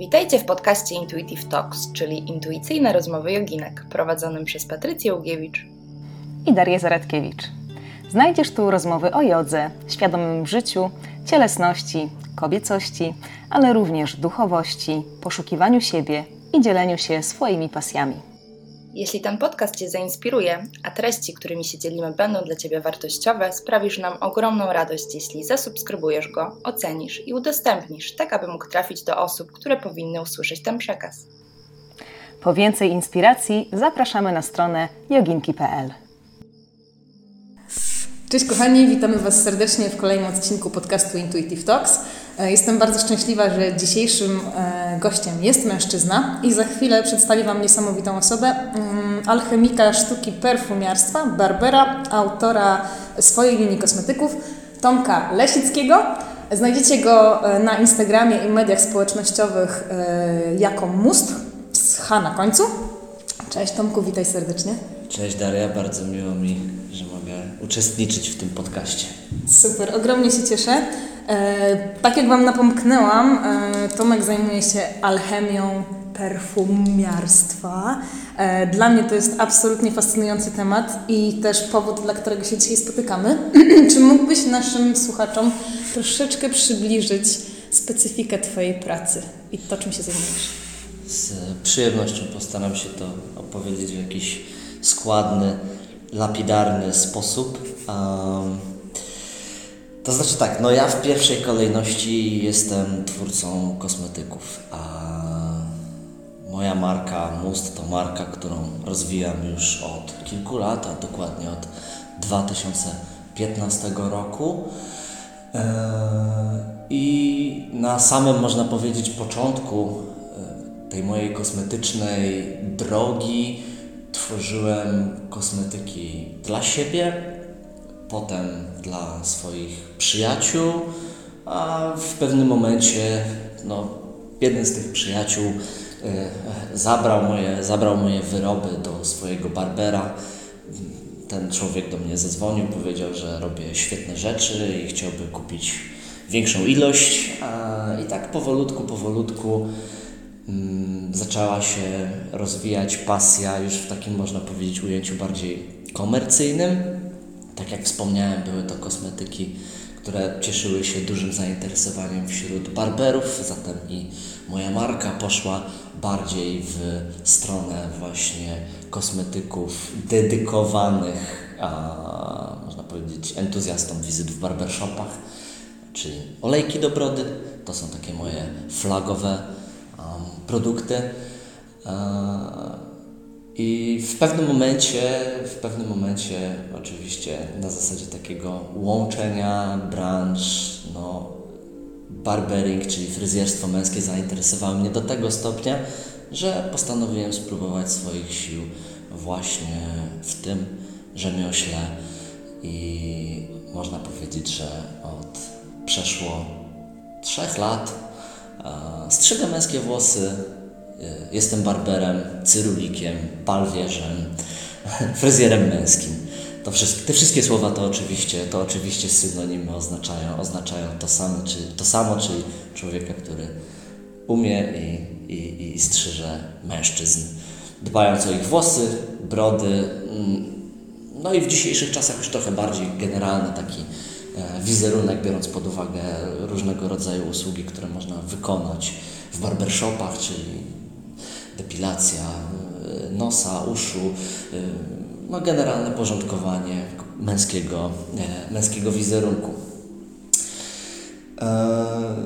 Witajcie w podcaście Intuitive Talks, czyli intuicyjne rozmowy joginek, prowadzonym przez Patrycję Ugiewicz i Darię Zaradkiewicz. Znajdziesz tu rozmowy o jodze, świadomym życiu, cielesności, kobiecości, ale również duchowości, poszukiwaniu siebie i dzieleniu się swoimi pasjami. Jeśli ten podcast Cię zainspiruje, a treści, którymi się dzielimy, będą dla Ciebie wartościowe, sprawisz nam ogromną radość, jeśli zasubskrybujesz go, ocenisz i udostępnisz, tak aby mógł trafić do osób, które powinny usłyszeć ten przekaz. Po więcej inspiracji zapraszamy na stronę joginki.pl. Cześć kochani, witamy Was serdecznie w kolejnym odcinku podcastu Intuitive Talks. E, jestem bardzo szczęśliwa, że dzisiejszym e, gościem jest mężczyzna i za chwilę przedstawię Wam niesamowitą osobę, mm, alchemika sztuki perfumiarstwa, barbera, autora swojej linii kosmetyków, Tomka Lesickiego. Znajdziecie go e, na Instagramie i mediach społecznościowych jako Must z H na końcu. Cześć Tomku, witaj serdecznie. Cześć Daria, bardzo miło mi, że uczestniczyć w tym podcaście. Super, ogromnie się cieszę. E, tak jak Wam napomknęłam, e, Tomek zajmuje się alchemią perfumiarstwa. E, dla mnie to jest absolutnie fascynujący temat i też powód, dla którego się dzisiaj spotykamy. Czy mógłbyś naszym słuchaczom troszeczkę przybliżyć specyfikę Twojej pracy i to, czym się zajmujesz? Z przyjemnością postaram się to opowiedzieć w jakiś składny, lapidarny sposób. Um, to znaczy tak, no ja w pierwszej kolejności jestem twórcą kosmetyków, a moja marka Must to marka, którą rozwijam już od kilku lat, a dokładnie od 2015 roku. E, I na samym, można powiedzieć, początku e, tej mojej kosmetycznej drogi tworzyłem kosmetyki dla siebie, potem dla swoich przyjaciół, a w pewnym momencie no, jeden z tych przyjaciół y, zabrał, moje, zabrał moje wyroby do swojego barbera. Ten człowiek do mnie zadzwonił, powiedział, że robię świetne rzeczy i chciałby kupić większą ilość. A, I tak powolutku, powolutku mm, zaczęła się rozwijać pasja już w takim, można powiedzieć, ujęciu bardziej komercyjnym tak jak wspomniałem, były to kosmetyki, które cieszyły się dużym zainteresowaniem wśród barberów, zatem i moja marka poszła bardziej w stronę właśnie kosmetyków dedykowanych, a, można powiedzieć, entuzjastom wizyt w barbershopach, czyli olejki do brody. To są takie moje flagowe um, produkty. I w pewnym momencie, w pewnym momencie oczywiście na zasadzie takiego łączenia branż, no, barbering, czyli fryzjerstwo męskie zainteresowało mnie do tego stopnia, że postanowiłem spróbować swoich sił właśnie w tym rzemiośle. I można powiedzieć, że od przeszło trzech lat strzygę męskie włosy E, jestem barberem, cyrulikiem, balwierzem, fryzjerem męskim. To wszystkie, te wszystkie słowa to oczywiście, to oczywiście synonimy oznaczają, oznaczają to samo, czyli, to samo, czyli człowieka, który umie i, i, i strzyże mężczyzn, dbając o ich włosy, brody, mm, no i w dzisiejszych czasach już trochę bardziej generalny taki e, wizerunek, biorąc pod uwagę różnego rodzaju usługi, które można wykonać w barbershopach, czyli depilacja y, nosa, uszu, y, no generalne porządkowanie męskiego, męskiego wizerunku. E,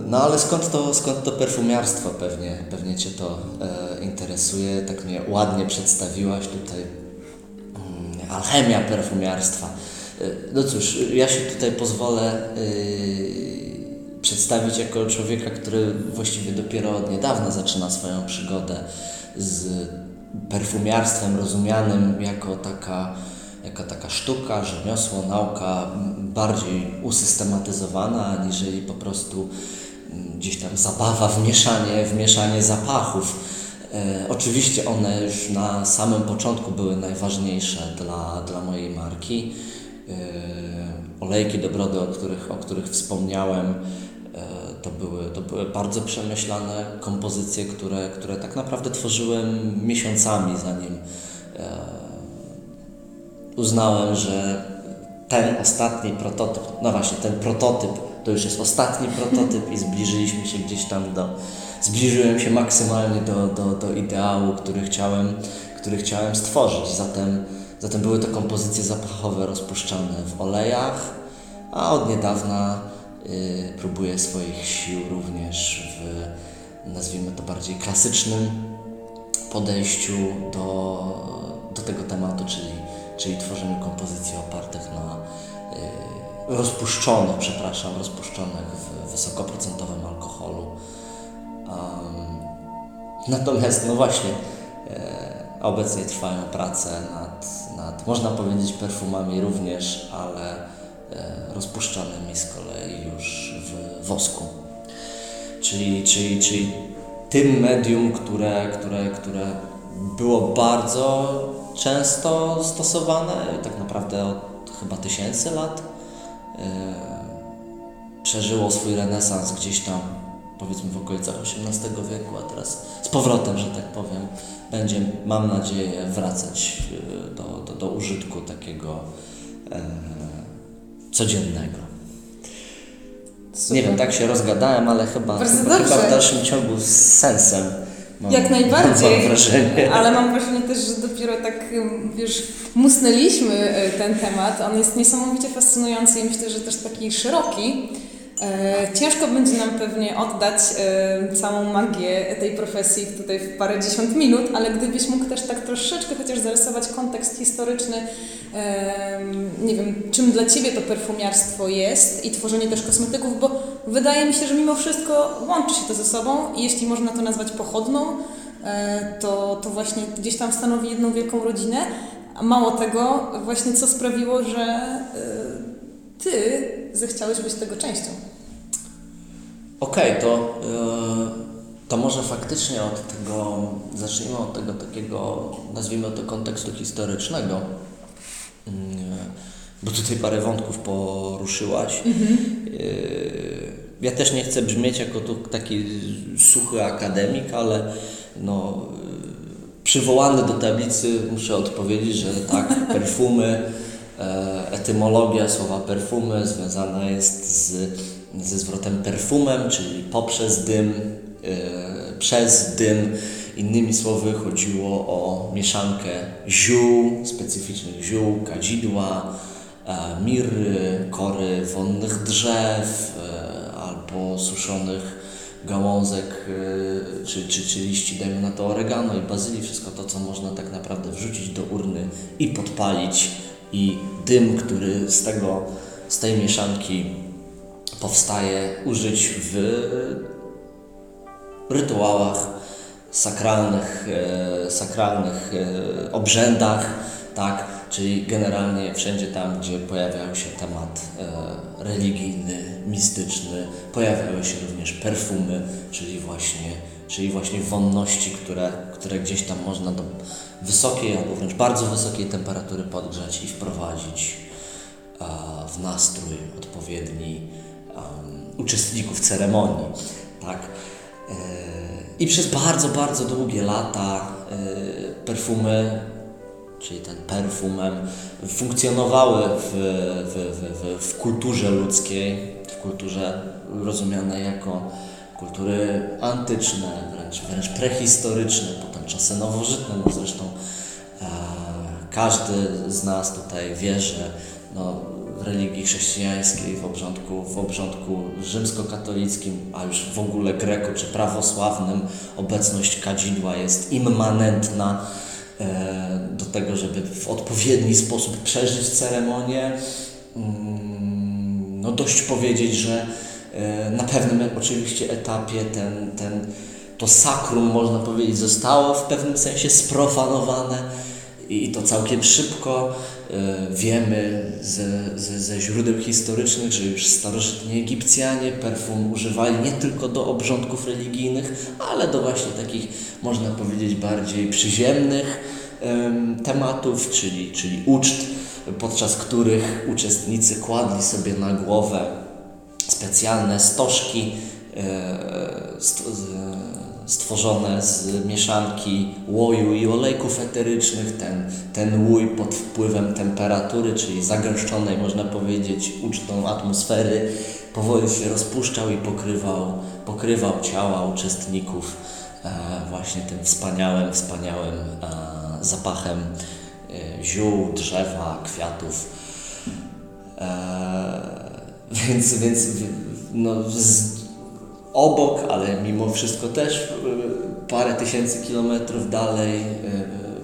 no ale skąd to, skąd to perfumiarstwo? Pewnie, pewnie Cię to e, interesuje. Tak mnie ładnie przedstawiłaś tutaj. Mm, alchemia perfumiarstwa. E, no cóż, ja się tutaj pozwolę przedstawić jako człowieka, który właściwie dopiero od niedawna zaczyna swoją przygodę z perfumiarstwem rozumianym jako taka, jako taka sztuka, rzemiosło, nauka bardziej usystematyzowana, aniżeli po prostu mm, gdzieś tam zabawa w mieszanie, w mieszanie zapachów. E, oczywiście one już na samym początku były najważniejsze dla, dla mojej marki. E, olejki do brody, o których, o których wspomniałem, to były, to były bardzo przemyślane kompozycje, które, które tak naprawdę tworzyłem miesiącami, zanim e, uznałem, że ten ostatni prototyp, no właśnie, ten prototyp to już jest ostatni prototyp i zbliżyliśmy się gdzieś tam do, zbliżyłem się maksymalnie do, do, do ideału, który chciałem, który chciałem stworzyć. Zatem, zatem były to kompozycje zapachowe rozpuszczane w olejach, a od niedawna y, próbuję swoich sił również w, nazwijmy to bardziej klasycznym podejściu do, do tego tematu, czyli, czyli tworzeniu kompozycji opartych na y, rozpuszczonych, przepraszam, rozpuszczonych w wysokoprocentowym alkoholu. Um, natomiast, no właśnie, e, obecnie trwają prace nad, nad, można powiedzieć, perfumami również, ale e, rozpuszczanymi z kolei wosku. Czyli, czyli, czyli tym medium, które, które, które było bardzo często stosowane, tak naprawdę od chyba tysięcy lat, e, przeżyło swój renesans gdzieś tam powiedzmy w okolicach XVIII wieku, a teraz z powrotem, że tak powiem, będzie, mam nadzieję, wracać e, do, do, do użytku takiego e, codziennego. Super. Nie wiem, tak się rozgadałem, ale chyba, chyba, chyba w dalszym ciągu z sensem. Mam, Jak najbardziej, mam wrażenie. ale mam wrażenie też, że dopiero tak, wiesz, musnęliśmy e, ten temat. On jest niesamowicie fascynujący i myślę, że też taki szeroki. E, ciężko będzie nam pewnie oddać e, całą magię tej profesji tutaj w parę dziesiąt minut, ale gdybyś mógł też tak troszeczkę chociaż zarysować kontekst historyczny, nie wiem, czym dla Ciebie to perfumiarstwo jest i tworzenie też kosmetyków, bo wydaje mi się, że mimo wszystko łączy się to ze sobą i jeśli można to nazwać pochodną, e, to, to właśnie gdzieś tam stanowi jedną wielką rodzinę. A mało tego, właśnie co sprawiło, że Ty zechciałeś być tego częścią. Okej, okay, to, yy, to może faktycznie od tego, zacznijmy od tego takiego, nazwijmy to kontekstu historycznego, yy, bo tutaj parę wątków poruszyłaś. Mhm. Yy, ja też nie chcę brzmieć jako tu taki suchy akademik, ale no, przywołany do tablicy muszę odpowiedzieć, że tak, perfumy E, etymologia słowa perfumy związana jest z, ze zwrotem perfumem, czyli poprzez dym, e, przez dym. Innymi słowy chodziło o mieszankę ziół, specyficznych ziół, kadzidła, e, miry, kory wonnych drzew albo suszonych gałązek czy, czy, czy liści, dajmy na to oregano i bazylii, wszystko to, co można tak naprawdę wrzucić do urny i podpalić i dym, który z, tego, z tej mieszanki powstaje, użyć w rytuałach sakralnych, e, sakralnych e, obrzędach, tak, czyli generalnie wszędzie tam, gdzie pojawiał się temat e, religijny, mistyczny, pojawiały się również perfumy, czyli właśnie, czyli właśnie wonności, które, które gdzieś tam można do wysokiej albo wręcz bardzo wysokiej temperatury podgrzać i wprowadzić w nastrój odpowiedni uczestników ceremonii. Tak? E, I przez bardzo, bardzo długie lata e, perfumy, czyli ten perfumem, funkcjonowały w, w, w, w kulturze ludzkiej, w kulturze rozumianej jako kultury antyczne, wręcz, wręcz prehistoryczne, potem czasy nowożytne, no zresztą e, każdy z nas tutaj wie, że no, w religii chrześcijańskiej, w obrządku, w obrządku rzymskokatolickim, a już w ogóle greko czy prawosławnym obecność kadzidła jest immanentna e, do tego, żeby w odpowiedni sposób przeżyć ceremonię. Mm, no dość powiedzieć, że na pewnym oczywiście etapie ten, ten, to sakrum, można powiedzieć, zostało w pewnym sensie sprofanowane i to całkiem szybko. E, wiemy ze, ze, ze źródeł historycznych, że już starożytni Egipcjanie perfum używali nie tylko do obrządków religijnych, ale do właśnie takich, można powiedzieć, bardziej przyziemnych tematów, czyli, czyli uczt, podczas których uczestnicy kładli sobie na głowę specjalne stożki stworzone z mieszanki łoju i olejków eterycznych. Ten, ten łój pod wpływem temperatury, czyli zagęszczonej, można powiedzieć, ucztą atmosfery, powoli się rozpuszczał i pokrywał, pokrywał ciała uczestników e, właśnie tym wspaniałym, wspaniałym e, zapachem e, ziół, drzewa, kwiatów. Więc, więc no, obok, ale mimo wszystko też e, parę tysięcy kilometrów dalej e,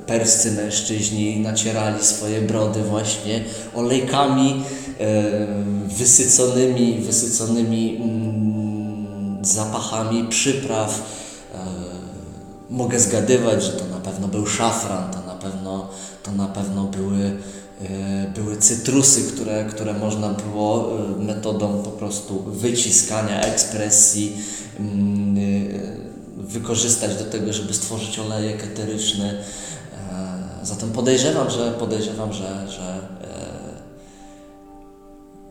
perscy mężczyźni nacierali swoje brody właśnie olejkami e, wysyconymi, wysyconymi mm, zapachami przypraw. Mogę zgadywać, że to na pewno był szafran, to na pewno, to na pewno były były cytrusy, które, które można było e, metodą po prostu wyciskania, ekspresji mm, e, wykorzystać do tego, żeby stworzyć olejek eteryczny. Zatem podejrzewam, że podejrzewam, że, że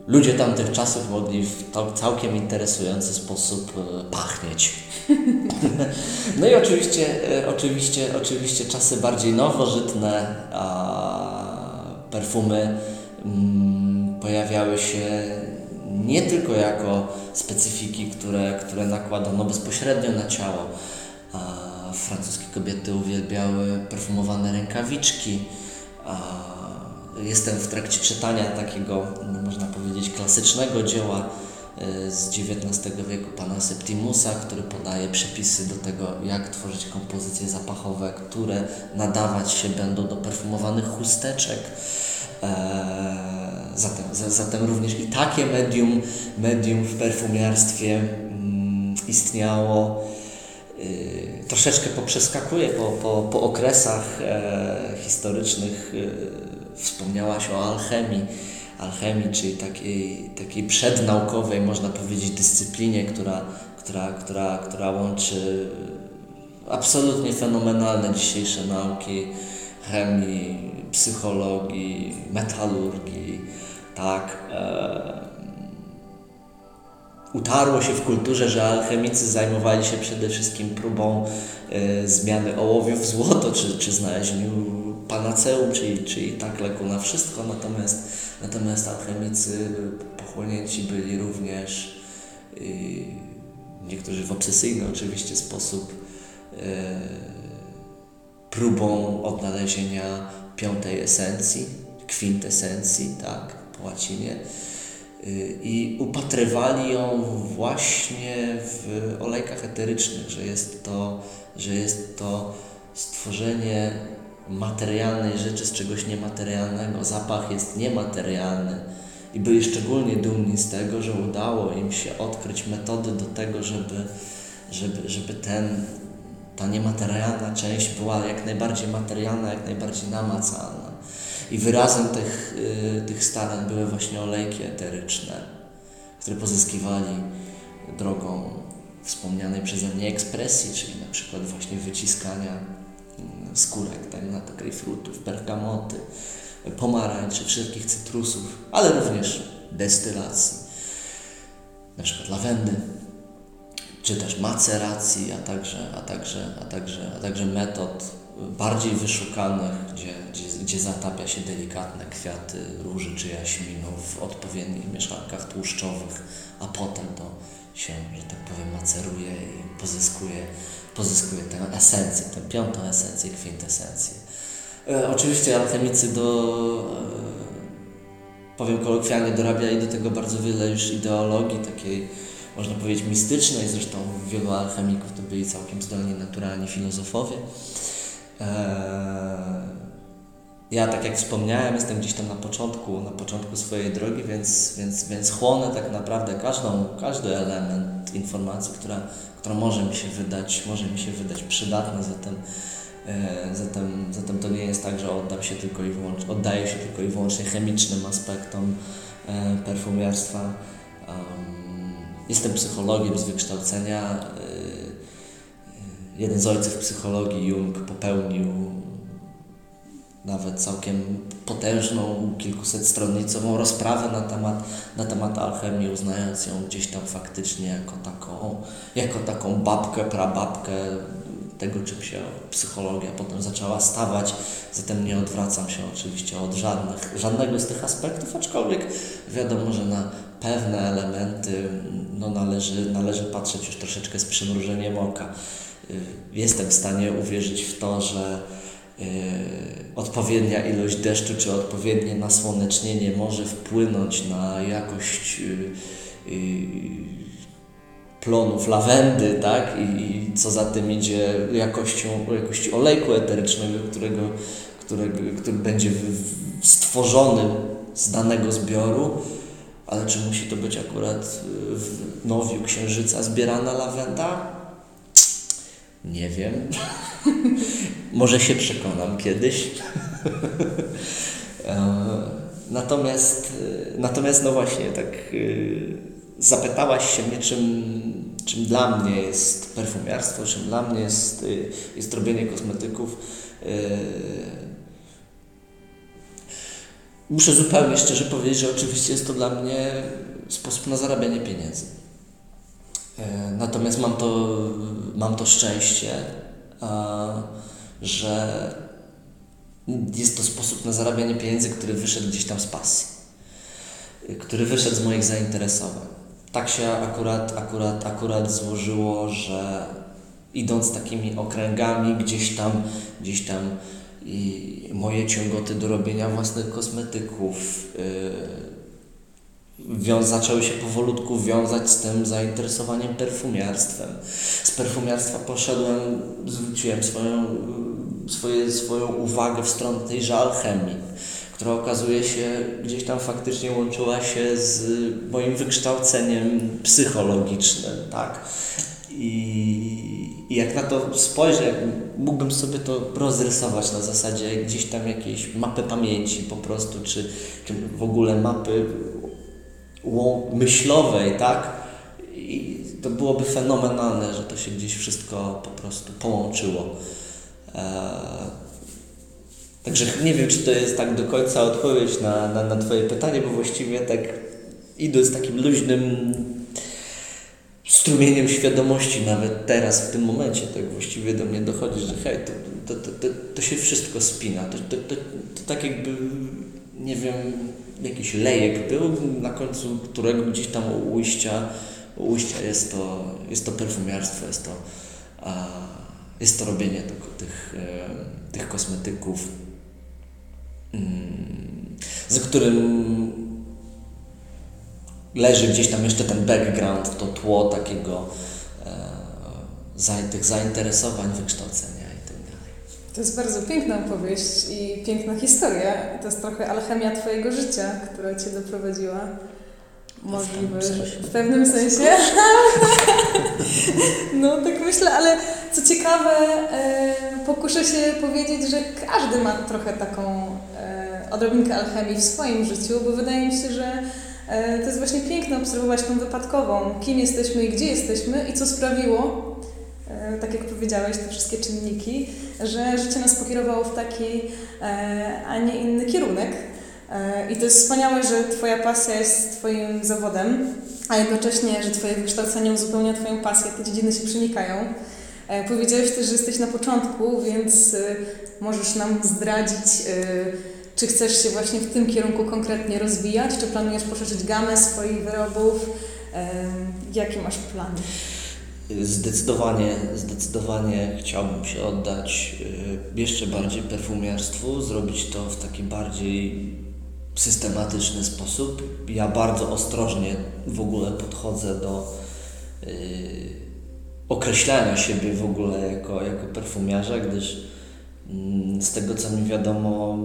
ludzie tamtych czasów mogli w całkiem interesujący sposób pachnieć. No i oczywiście, oczywiście, oczywiście czasy bardziej nowożytne, a perfumy mm, pojawiały się nie tylko jako specyfiki, które, które nakładano bezpośrednio na ciało. Francuskie kobiety uwielbiały perfumowane rękawiczki. Jestem w trakcie czytania takiego, można powiedzieć, klasycznego dzieła z XIX wieku pana Septimusa, który podaje przepisy do tego, jak tworzyć kompozycje zapachowe, które nadawać się będą do perfumowanych chusteczek. E, zatem, zatem również i takie medium, medium w perfumiarstwie mm, istniało. E, troszeczkę poprzeskakuje po, po, po okresach e, historycznych. Wspomniałaś o alchemii alchemii, czyli takiej, takiej przednaukowej, można powiedzieć, dyscyplinie, która, która, która, która łączy absolutnie fenomenalne dzisiejsze nauki chemii, psychologii, metalurgii, tak. E, utarło się w kulturze, że alchemicy zajmowali się przede wszystkim próbą e, zmiany ołowiu w złoto, czy, czy znalezieniu panaceum, czyli, czyli tak leku na wszystko, natomiast, natomiast alchemicy pochłonięci byli również e, niektórzy w obsesyjny oczywiście sposób e, próbą odnalezienia piątej esencji, kwintesencji, tak, po łacinie. Y, I upatrywali ją właśnie w olejkach eterycznych, że jest to, że jest to stworzenie materialnej rzeczy z czegoś niematerialnego. Zapach jest niematerialny. I byli szczególnie dumni z tego, że udało im się odkryć metody do tego, żeby, żeby, żeby ten ta niematerialna część była jak najbardziej materialna, jak najbardziej namacalna. I wyrazem tych, y, tych starań były właśnie olejki eteryczne, które pozyskiwali drogą wspomnianej przeze mnie ekspresji, czyli na przykład właśnie wyciskania skórek tak, na to grejpfrutów, bergamoty, pomarańczy, wszelkich cytrusów, ale również destylacji, na przykład lawendy czy też maceracji, a także, a także, a także, a także metod bardziej wyszukanych, gdzie, gdzie, gdzie zatapia się delikatne kwiaty róży czy jaśminu w odpowiednich mieszankach tłuszczowych, a potem to się, że tak powiem, maceruje i pozyskuje, pozyskuje tę esencję, tę piątą esencję, kwintesencję. E, oczywiście alchemicy do, e, powiem kolokwialnie, dorabiali do tego bardzo wiele już ideologii takiej można powiedzieć, mistycznej, zresztą wielu alchemików to byli całkiem zdolni naturalni filozofowie. Eee, ja, tak jak wspomniałem, jestem gdzieś tam na początku, na początku swojej drogi, więc, więc, więc chłonę tak naprawdę każdą, każdy element informacji, która, która może mi się wydać, może mi się wydać przydatna, zatem, e, zatem, zatem to nie jest tak, że oddam się tylko i wyłącznie, oddaję się tylko i wyłącznie chemicznym aspektom e, perfumiarstwa. Um, Jestem psychologiem z wykształcenia. Y, jeden z ojców psychologii, Jung, popełnił nawet całkiem potężną, kilkusetstronicową rozprawę na temat, na temat alchemii, uznając ją gdzieś tam faktycznie jako taką, jako taką babkę, prababkę tego, czym się psychologia potem zaczęła stawać. Zatem nie odwracam się oczywiście od żadnych, żadnego z tych aspektów, aczkolwiek wiadomo, że na pewne elementy no, należy, należy patrzeć już troszeczkę z przymrużeniem oka. Jestem w stanie uwierzyć w to, że odpowiednia ilość deszczu czy odpowiednie nasłonecznienie może wpłynąć na jakość y, plonów lawendy, tak? I, i co za tym idzie jakością, jakości olejku eterycznego, którego, którego, który będzie stworzony z danego zbioru, ale czy musi to być akurat w nowiu księżyca zbierana lawenda? Nie wiem. Może się przekonam kiedyś. E, natomiast, natomiast no właśnie, tak y, zapytałaś się mnie, czym, czym dla mnie jest perfumiarstwo, czym dla mnie jest, jest robienie kosmetyków. Muszę zupełnie szczerze powiedzieć, że oczywiście jest to dla mnie sposób na zarabianie pieniędzy. Natomiast mam to, mam to szczęście, że jest to sposób na zarabianie pieniędzy, który wyszedł gdzieś tam z pasji, który wyszedł z moich zainteresowań tak się akurat, akurat, akurat złożyło, że idąc takimi okręgami gdzieś tam, gdzieś tam i moje ciągoty do robienia własnych kosmetyków yy, zaczęły się powolutku wiązać z tym zainteresowaniem perfumiarstwem. Z perfumiarstwa poszedłem, zwróciłem swoją, swoje, swoją uwagę w stronę tejże alchemii która okazuje się gdzieś tam faktycznie łączyła się z moim wykształceniem psychologicznym, tak? I, I, jak na to spojrzę, mógłbym sobie to rozrysować na zasadzie gdzieś tam jakiejś mapy pamięci po prostu, czy, czy w ogóle mapy myślowej, tak? I to byłoby fenomenalne, że to się gdzieś wszystko po prostu połączyło. Eee, Także nie wiem, czy to jest tak do końca odpowiedź na, na, na Twoje pytanie, bo właściwie tak idąc takim luźnym strumieniem świadomości, nawet teraz, w tym momencie, tak właściwie do mnie dochodzi, że hej, to, to, to, to, to się wszystko spina. To, to, to, to tak jakby, nie wiem, jakiś lejek był, na końcu którego gdzieś tam u ujścia, u ujścia jest, to, jest to perfumiarstwo, jest to, jest to robienie tylko tych, e, tych kosmetyków, za którym leży gdzieś tam jeszcze ten background, to tło takiego e, tych zainteresowań, wykształcenia i tak dalej. To jest bardzo piękna opowieść i piękna historia. To jest trochę alchemia Twojego życia, która Cię doprowadziła. Możliwe, w pewnym sensie. no tak myślę, ale co ciekawe, e, pokuszę się powiedzieć, że każdy ma trochę taką odrobinkę alchemii w swoim życiu, bo wydaje mi się, że e, to jest właśnie piękne obserwować tą wypadkową, kim jesteśmy i gdzie jesteśmy i co sprawiło, e, tak jak powiedziałeś, te wszystkie czynniki, że życie nas pokierowało w taki, e, a nie inny kierunek. I to jest wspaniałe, że Twoja pasja jest Twoim zawodem, a jednocześnie, że Twoje wykształcenie uzupełnia Twoją pasję, te dziedziny się przenikają. Powiedziałeś też, że jesteś na początku, więc możesz nam zdradzić, czy chcesz się właśnie w tym kierunku konkretnie rozwijać? Czy planujesz poszerzyć gamę swoich wyrobów? Jakie masz plany? Zdecydowanie, zdecydowanie chciałbym się oddać jeszcze bardziej perfumiarstwu, zrobić to w taki bardziej systematyczny sposób. Ja bardzo ostrożnie w ogóle podchodzę do yy, określania siebie w ogóle jako, jako perfumiarza, gdyż yy, z tego co mi wiadomo,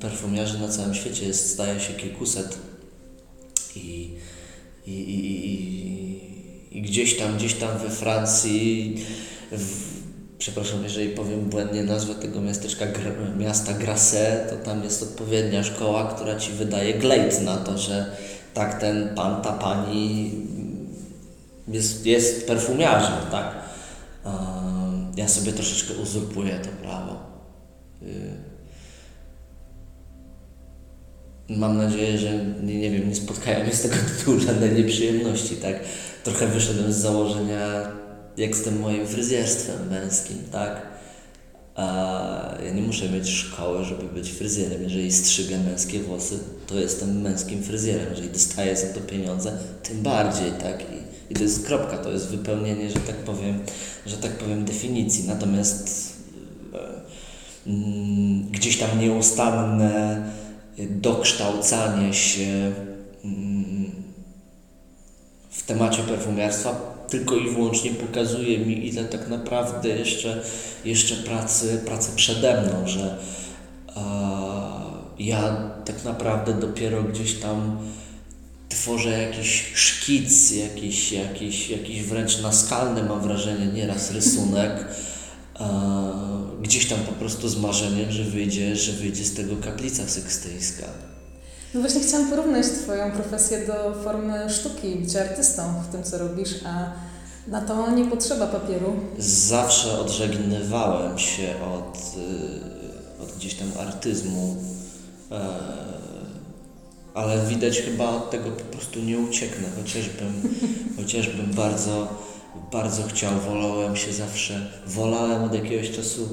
perfumiarzy na całym świecie jest, zdaje się, kilkuset i, i, i, i, i gdzieś tam, gdzieś tam we Francji, w, przepraszam, jeżeli powiem błędnie nazwę tego miasteczka, miasta Grasse, to tam jest odpowiednia szkoła, która Ci wydaje glejt na to, że tak ten pan, ta pani jest, jest perfumiarzem, tak? Ja sobie troszeczkę uzurpuję to prawo. Y, mam nadzieję, że nie, nie wiem, nie spotkają mnie z tego tytułu żadne nieprzyjemności, tak? Trochę wyszedłem z założenia, jak z tym moim fryzjerstwem męskim, tak? A ja nie muszę mieć szkoły, żeby być fryzjerem. Jeżeli strzygę męskie włosy, to jestem męskim fryzjerem. Jeżeli dostaję za to pieniądze, tym bardziej, tak? I, i to jest kropka, to jest wypełnienie, że tak powiem, że tak powiem, definicji. Natomiast e, mm, gdzieś tam nieustanne dokształcanie się mm, w temacie perfumiarstwa tylko i wyłącznie pokazuje mi, ile tak naprawdę jeszcze, jeszcze pracy, pracy przede mną, że e, ja tak naprawdę dopiero gdzieś tam tworzę jakiś szkic, jakiś, jakiś, jakiś wręcz naskalny, mam wrażenie, nieraz rysunek, e, gdzieś tam po prostu z marzeniem, że wyjdzie, że wyjdzie z tego kaplica sykstyjska. No właśnie chciałam porównać Twoją profesję do formy sztuki, bycia artystą w tym, co robisz, a na to nie potrzeba papieru. Zawsze odżegnywałem się od, y, od gdzieś tam artyzmu, e, ale widać chyba od tego po prostu nie ucieknę, chociażbym, chociażbym bardzo, bardzo chciał, wolałem się zawsze, wolałem od jakiegoś czasu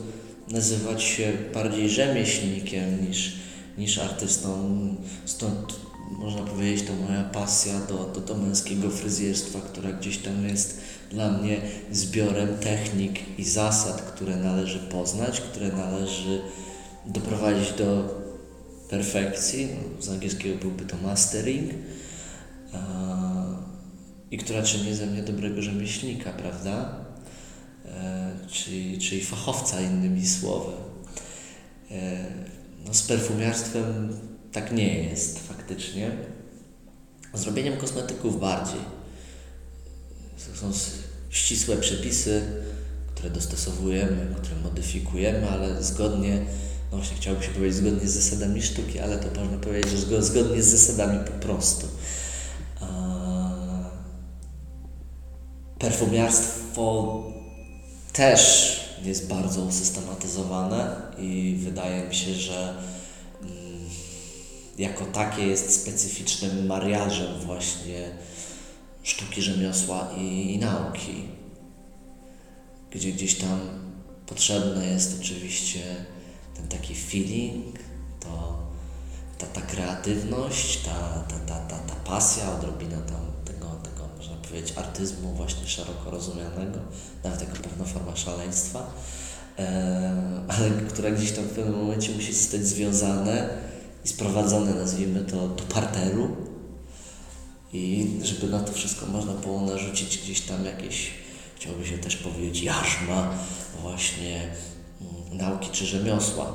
nazywać się bardziej rzemieślnikiem niż, niż artystą. Stąd można powiedzieć, to moja pasja do, do, do męskiego fryzjerstwa, która gdzieś tam jest dla mnie zbiorem technik i zasad, które należy poznać, które należy doprowadzić do perfekcji. No, z angielskiego byłby to mastering. I która czyni ze mnie dobrego rzemieślnika, prawda? E, czyli, czyli fachowca, innymi słowy. E, no, z perfumiarstwem tak nie jest faktycznie. Z robieniem kosmetyków bardziej. Są ścisłe przepisy, które dostosowujemy, które modyfikujemy, ale zgodnie, no właśnie chciałoby się powiedzieć zgodnie z zasadami sztuki, ale to można powiedzieć, że zgodnie z zasadami po prostu. Perfumiarstwo też jest bardzo usystematyzowane i wydaje mi się, że jako takie jest specyficznym mariażem właśnie sztuki rzemiosła i, i nauki, gdzie gdzieś tam potrzebny jest oczywiście ten taki feeling, to ta, ta kreatywność, ta, ta, ta, ta, ta pasja, odrobina tam powiedzieć, artyzmu właśnie szeroko rozumianego, nawet jako pewna forma szaleństwa, ale która gdzieś tam w pewnym momencie musi zostać związane i sprowadzone, nazwijmy to, do parteru i żeby na to wszystko można było narzucić gdzieś tam jakieś, chciałoby się też powiedzieć, jarzma właśnie mm, nauki czy rzemiosła.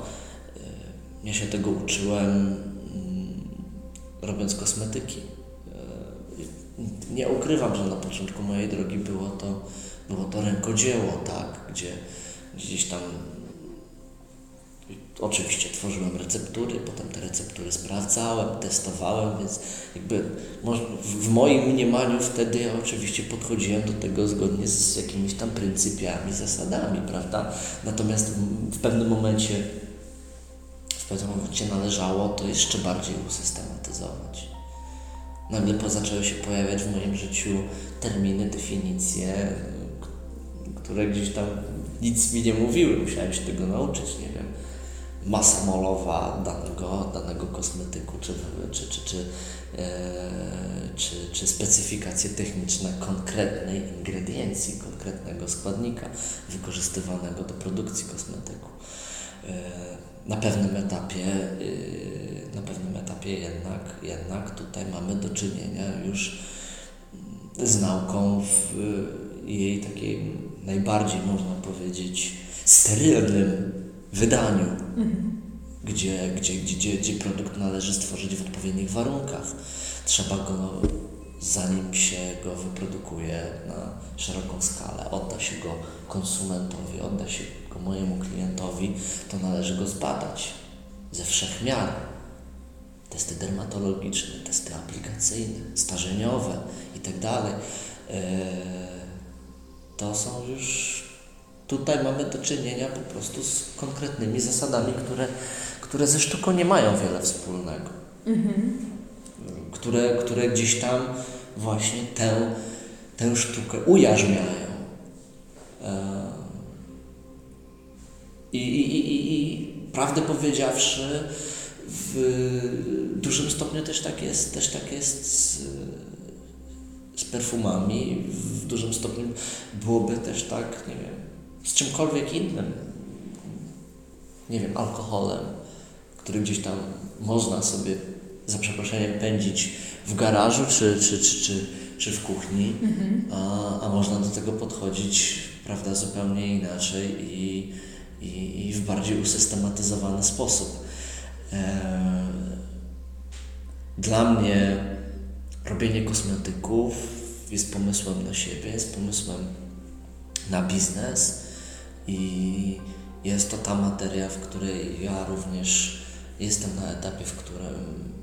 Ja się tego uczyłem mm, robiąc kosmetyki. Nie ukrywam, że na początku mojej drogi było to, było to rękodzieło, tak, gdzie gdzieś tam Oczywiście tworzyłem receptury, potem te receptury sprawdzałem, testowałem, więc jakby w moim mniemaniu wtedy ja oczywiście podchodziłem do tego zgodnie z jakimiś tam pryncypiami, zasadami, prawda? Natomiast w pewnym momencie w pewnym momencie należało to jeszcze bardziej usystematyzować. Nagle zaczęły się pojawiać w moim życiu terminy, definicje, które gdzieś tam nic mi nie mówiły, musiałem się tego nauczyć, nie wiem masa molowa danego, danego kosmetyku, czy, czy, czy, czy, e, czy, czy specyfikacje techniczne konkretnej ingrediencji, konkretnego składnika wykorzystywanego do produkcji kosmetyku. E, na pewnym etapie, pewnym etapie jednak, jednak tutaj mamy do czynienia już z nauką w jej takiej najbardziej, można powiedzieć, sterylnym wydaniu, mhm. gdzie, gdzie, gdzie, gdzie produkt należy stworzyć w odpowiednich warunkach. Trzeba go, zanim się go wyprodukuje na szeroką skalę, odda się go konsumentowi, odda się go mojemu klientowi, to należy go zbadać ze wszech miar. Testy dermatologiczne, testy aplikacyjne, starzeniowe itd. Tak to są już Tutaj mamy do czynienia po prostu z konkretnymi zasadami, które, które ze sztuką nie mają wiele wspólnego. które, które gdzieś tam właśnie tę, tę sztukę ujarzmiają. E, I, i, i, i prawdę powiedziawszy, w dużym stopniu też tak jest, też tak jest z, z perfumami, w dużym stopniu byłoby też tak, nie wiem, z czymkolwiek innym, nie wiem, alkoholem, który gdzieś tam można sobie za przeproszeniem pędzić w garażu czy, czy, czy, czy, czy w kuchni, a, a można do tego podchodzić prawda, zupełnie inaczej i, i, i w bardziej usystematyzowany sposób. Dla mnie robienie kosmetyków jest pomysłem na siebie, jest pomysłem na biznes i jest to ta materia, w której ja również jestem na etapie, w którym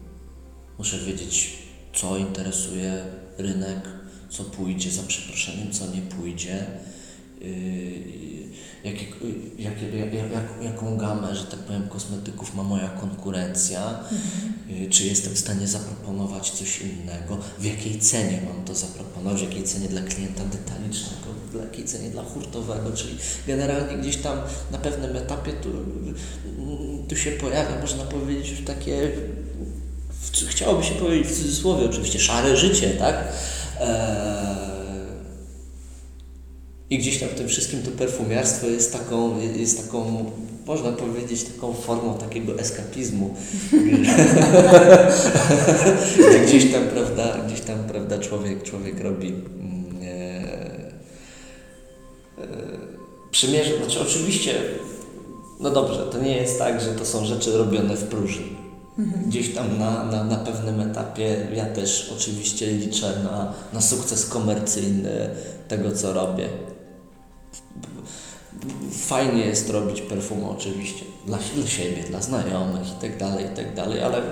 muszę wiedzieć, co interesuje rynek, co pójdzie za przeproszeniem, co nie pójdzie. Yy, jakie, jakie, jak, jak, jaką gamę, że tak powiem, kosmetyków ma moja konkurencja, yy, czy jestem w stanie zaproponować coś innego, w jakiej cenie mam to zaproponować, w jakiej cenie dla klienta detalicznego, w jakiej cenie dla hurtowego, czyli generalnie gdzieś tam na pewnym etapie tu, tu się pojawia, można powiedzieć, już takie, w- chciałoby się powiedzieć w cudzysłowie oczywiście, szare życie, tak? Eee, i gdzieś tam w tym wszystkim to perfumiarstwo jest taką, jest taką, można powiedzieć, taką formą takiego eskapizmu. Gdzie gdzieś tam, prawda, gdzieś tam, prawda, człowiek, człowiek robi mm, e, e, przymierze, znaczy oczywiście, no dobrze, to nie jest tak, że to są rzeczy robione w próżni. Gdzieś tam na, na, na pewnym etapie ja też oczywiście liczę na, na sukces komercyjny tego, co robię. Fajnie jest robić perfumy oczywiście dla, dla siebie, dla znajomych i tak dalej, i tak dalej, ale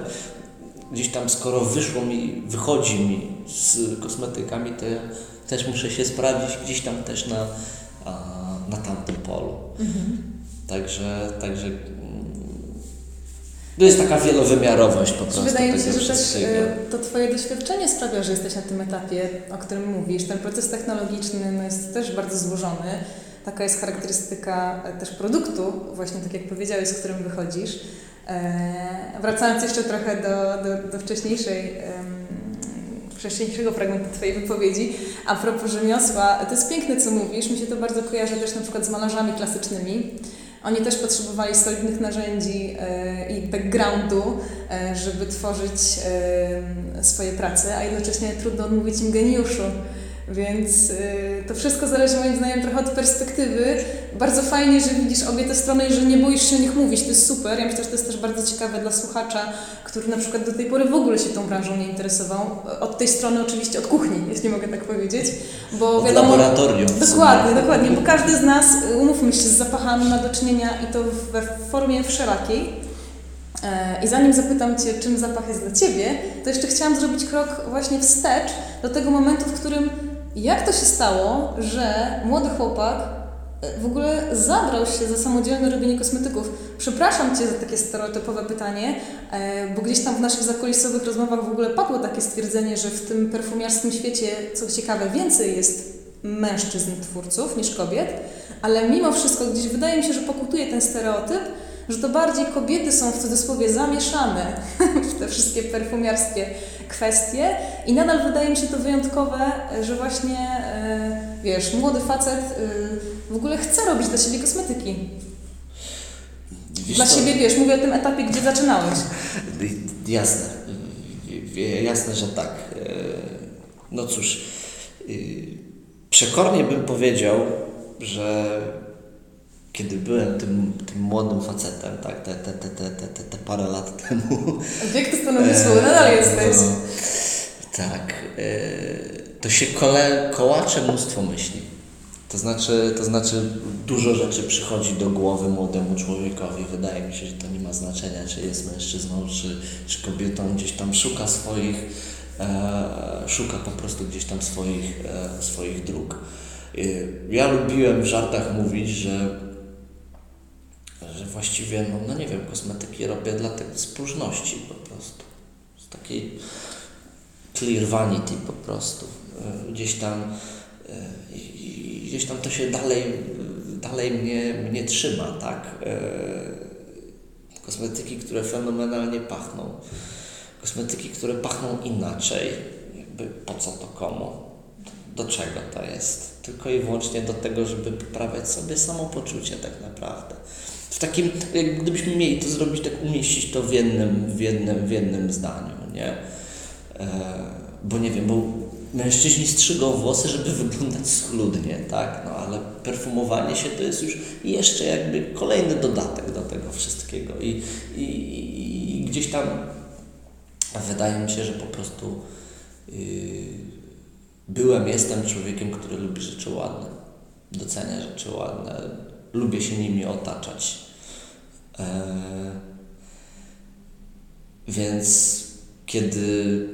gdzieś tam skoro wyszło mi, wychodzi mi z kosmetykami, to ja też muszę się sprawdzić gdzieś tam też na, na tamtym polu. Także, także mm, to jest taka wielowymiarowość po prostu Wydaje mi się, że też e, to Twoje doświadczenie sprawia, że jesteś na tym etapie, o którym mówisz. Ten proces technologiczny no, jest też bardzo złożony. Taka jest charakterystyka e, też produktu, właśnie tak jak powiedziałeś, z którym wychodzisz. E, wracając jeszcze trochę do, do, do wcześniejszej, wcześniejszego fragmentu Twojej wypowiedzi, a propos rzemiosła, to jest piękne, co mówisz. Mi się to bardzo kojarzy też na przykład z malarzami klasycznymi. Oni też potrzebowali solidnych narzędzi e, i backgroundu, żeby tworzyć swoje prace, a jednocześnie trudno odmówić im geniuszu. Więc e, to wszystko zależy moim zdaniem trochę od perspektywy. Bardzo fajnie, że widzisz obie te strony i że nie boisz się o nich mówić. To jest super. Ja myślę, że to jest też bardzo ciekawe dla słuchacza, który na przykład do tej pory w ogóle się tą branżą nie interesował. Od tej strony oczywiście, od kuchni, jeśli mogę tak powiedzieć. Bo Od wiadomo, laboratorium. Dokładnie, dokładnie, bo każdy z nas, y, umówmy się, z zapachami ma do czynienia i to we formie wszelakiej. E, I zanim zapytam Cię, czym zapach jest dla Ciebie, to jeszcze chciałam zrobić krok właśnie wstecz do tego momentu, w którym jak to się stało, że młody chłopak e, w ogóle zabrał się za samodzielne robienie kosmetyków. Przepraszam Cię za takie stereotypowe pytanie, e, bo gdzieś tam w naszych zakulisowych rozmowach w ogóle padło takie stwierdzenie, że w tym perfumiarskim świecie, co ciekawe, więcej jest mężczyzn twórców niż kobiet, ale mimo wszystko gdzieś wydaje mi się, że pokutuje ten stereotyp, że to bardziej kobiety są w cudzysłowie zamieszane w te wszystkie perfumiarskie kwestie i nadal wydaje mi się to wyjątkowe, że właśnie, e, wiesz, młody facet e, w ogóle chce robić dla siebie kosmetyki. Wiesz Dla siebie, wiesz, mówię o tym etapie, gdzie zaczynałeś. Jasne, jasne, że tak. E, No cóż, przekornie bym powiedział, że kiedy byłem tym, tym młodym facetem, tak, te, te, te, te, te, te, parę lat temu. Wiek to stanowisku, nadal jesteś. no, tak, e, to się kole, kołacze mnóstwo myśli. To znaczy, to znaczy, dużo rzeczy przychodzi do głowy młodemu człowiekowi. Wydaje mi się, że to nie ma znaczenia, czy jest mężczyzną, czy, czy kobietą. Gdzieś tam szuka swoich, e, szuka po prostu gdzieś tam swoich, e, swoich dróg. E, ja lubiłem w żartach mówić, że, że właściwie, no, no nie wiem, kosmetyki robię dla tej spróżności po prostu. takiej clear vanity po prostu. E, gdzieś tam, e, gdzieś tam to się dalej, dalej mnie, mnie trzyma, tak? Kosmetyki, które fenomenalnie pachną. Kosmetyki, które pachną inaczej. Jakby po co to komu? Do czego to jest? Tylko i wyłącznie do tego, żeby poprawiać sobie samopoczucie tak naprawdę. W takim, jak gdybyśmy mieli to zrobić, tak umieścić to w jednym, w jednym, w jednym zdaniu, nie? E, bo nie wiem, bo mężczyźni strzygą włosy, żeby wyglądać schludnie, tak? No ale perfumowanie się to jest już jeszcze jakby kolejny dodatek do tego wszystkiego i, i, i gdzieś tam wydaje mi się, że po prostu yy, byłem, jestem człowiekiem, który lubi rzeczy ładne, docenia rzeczy ładne, lubię się nimi otaczać. Yy, więc kiedy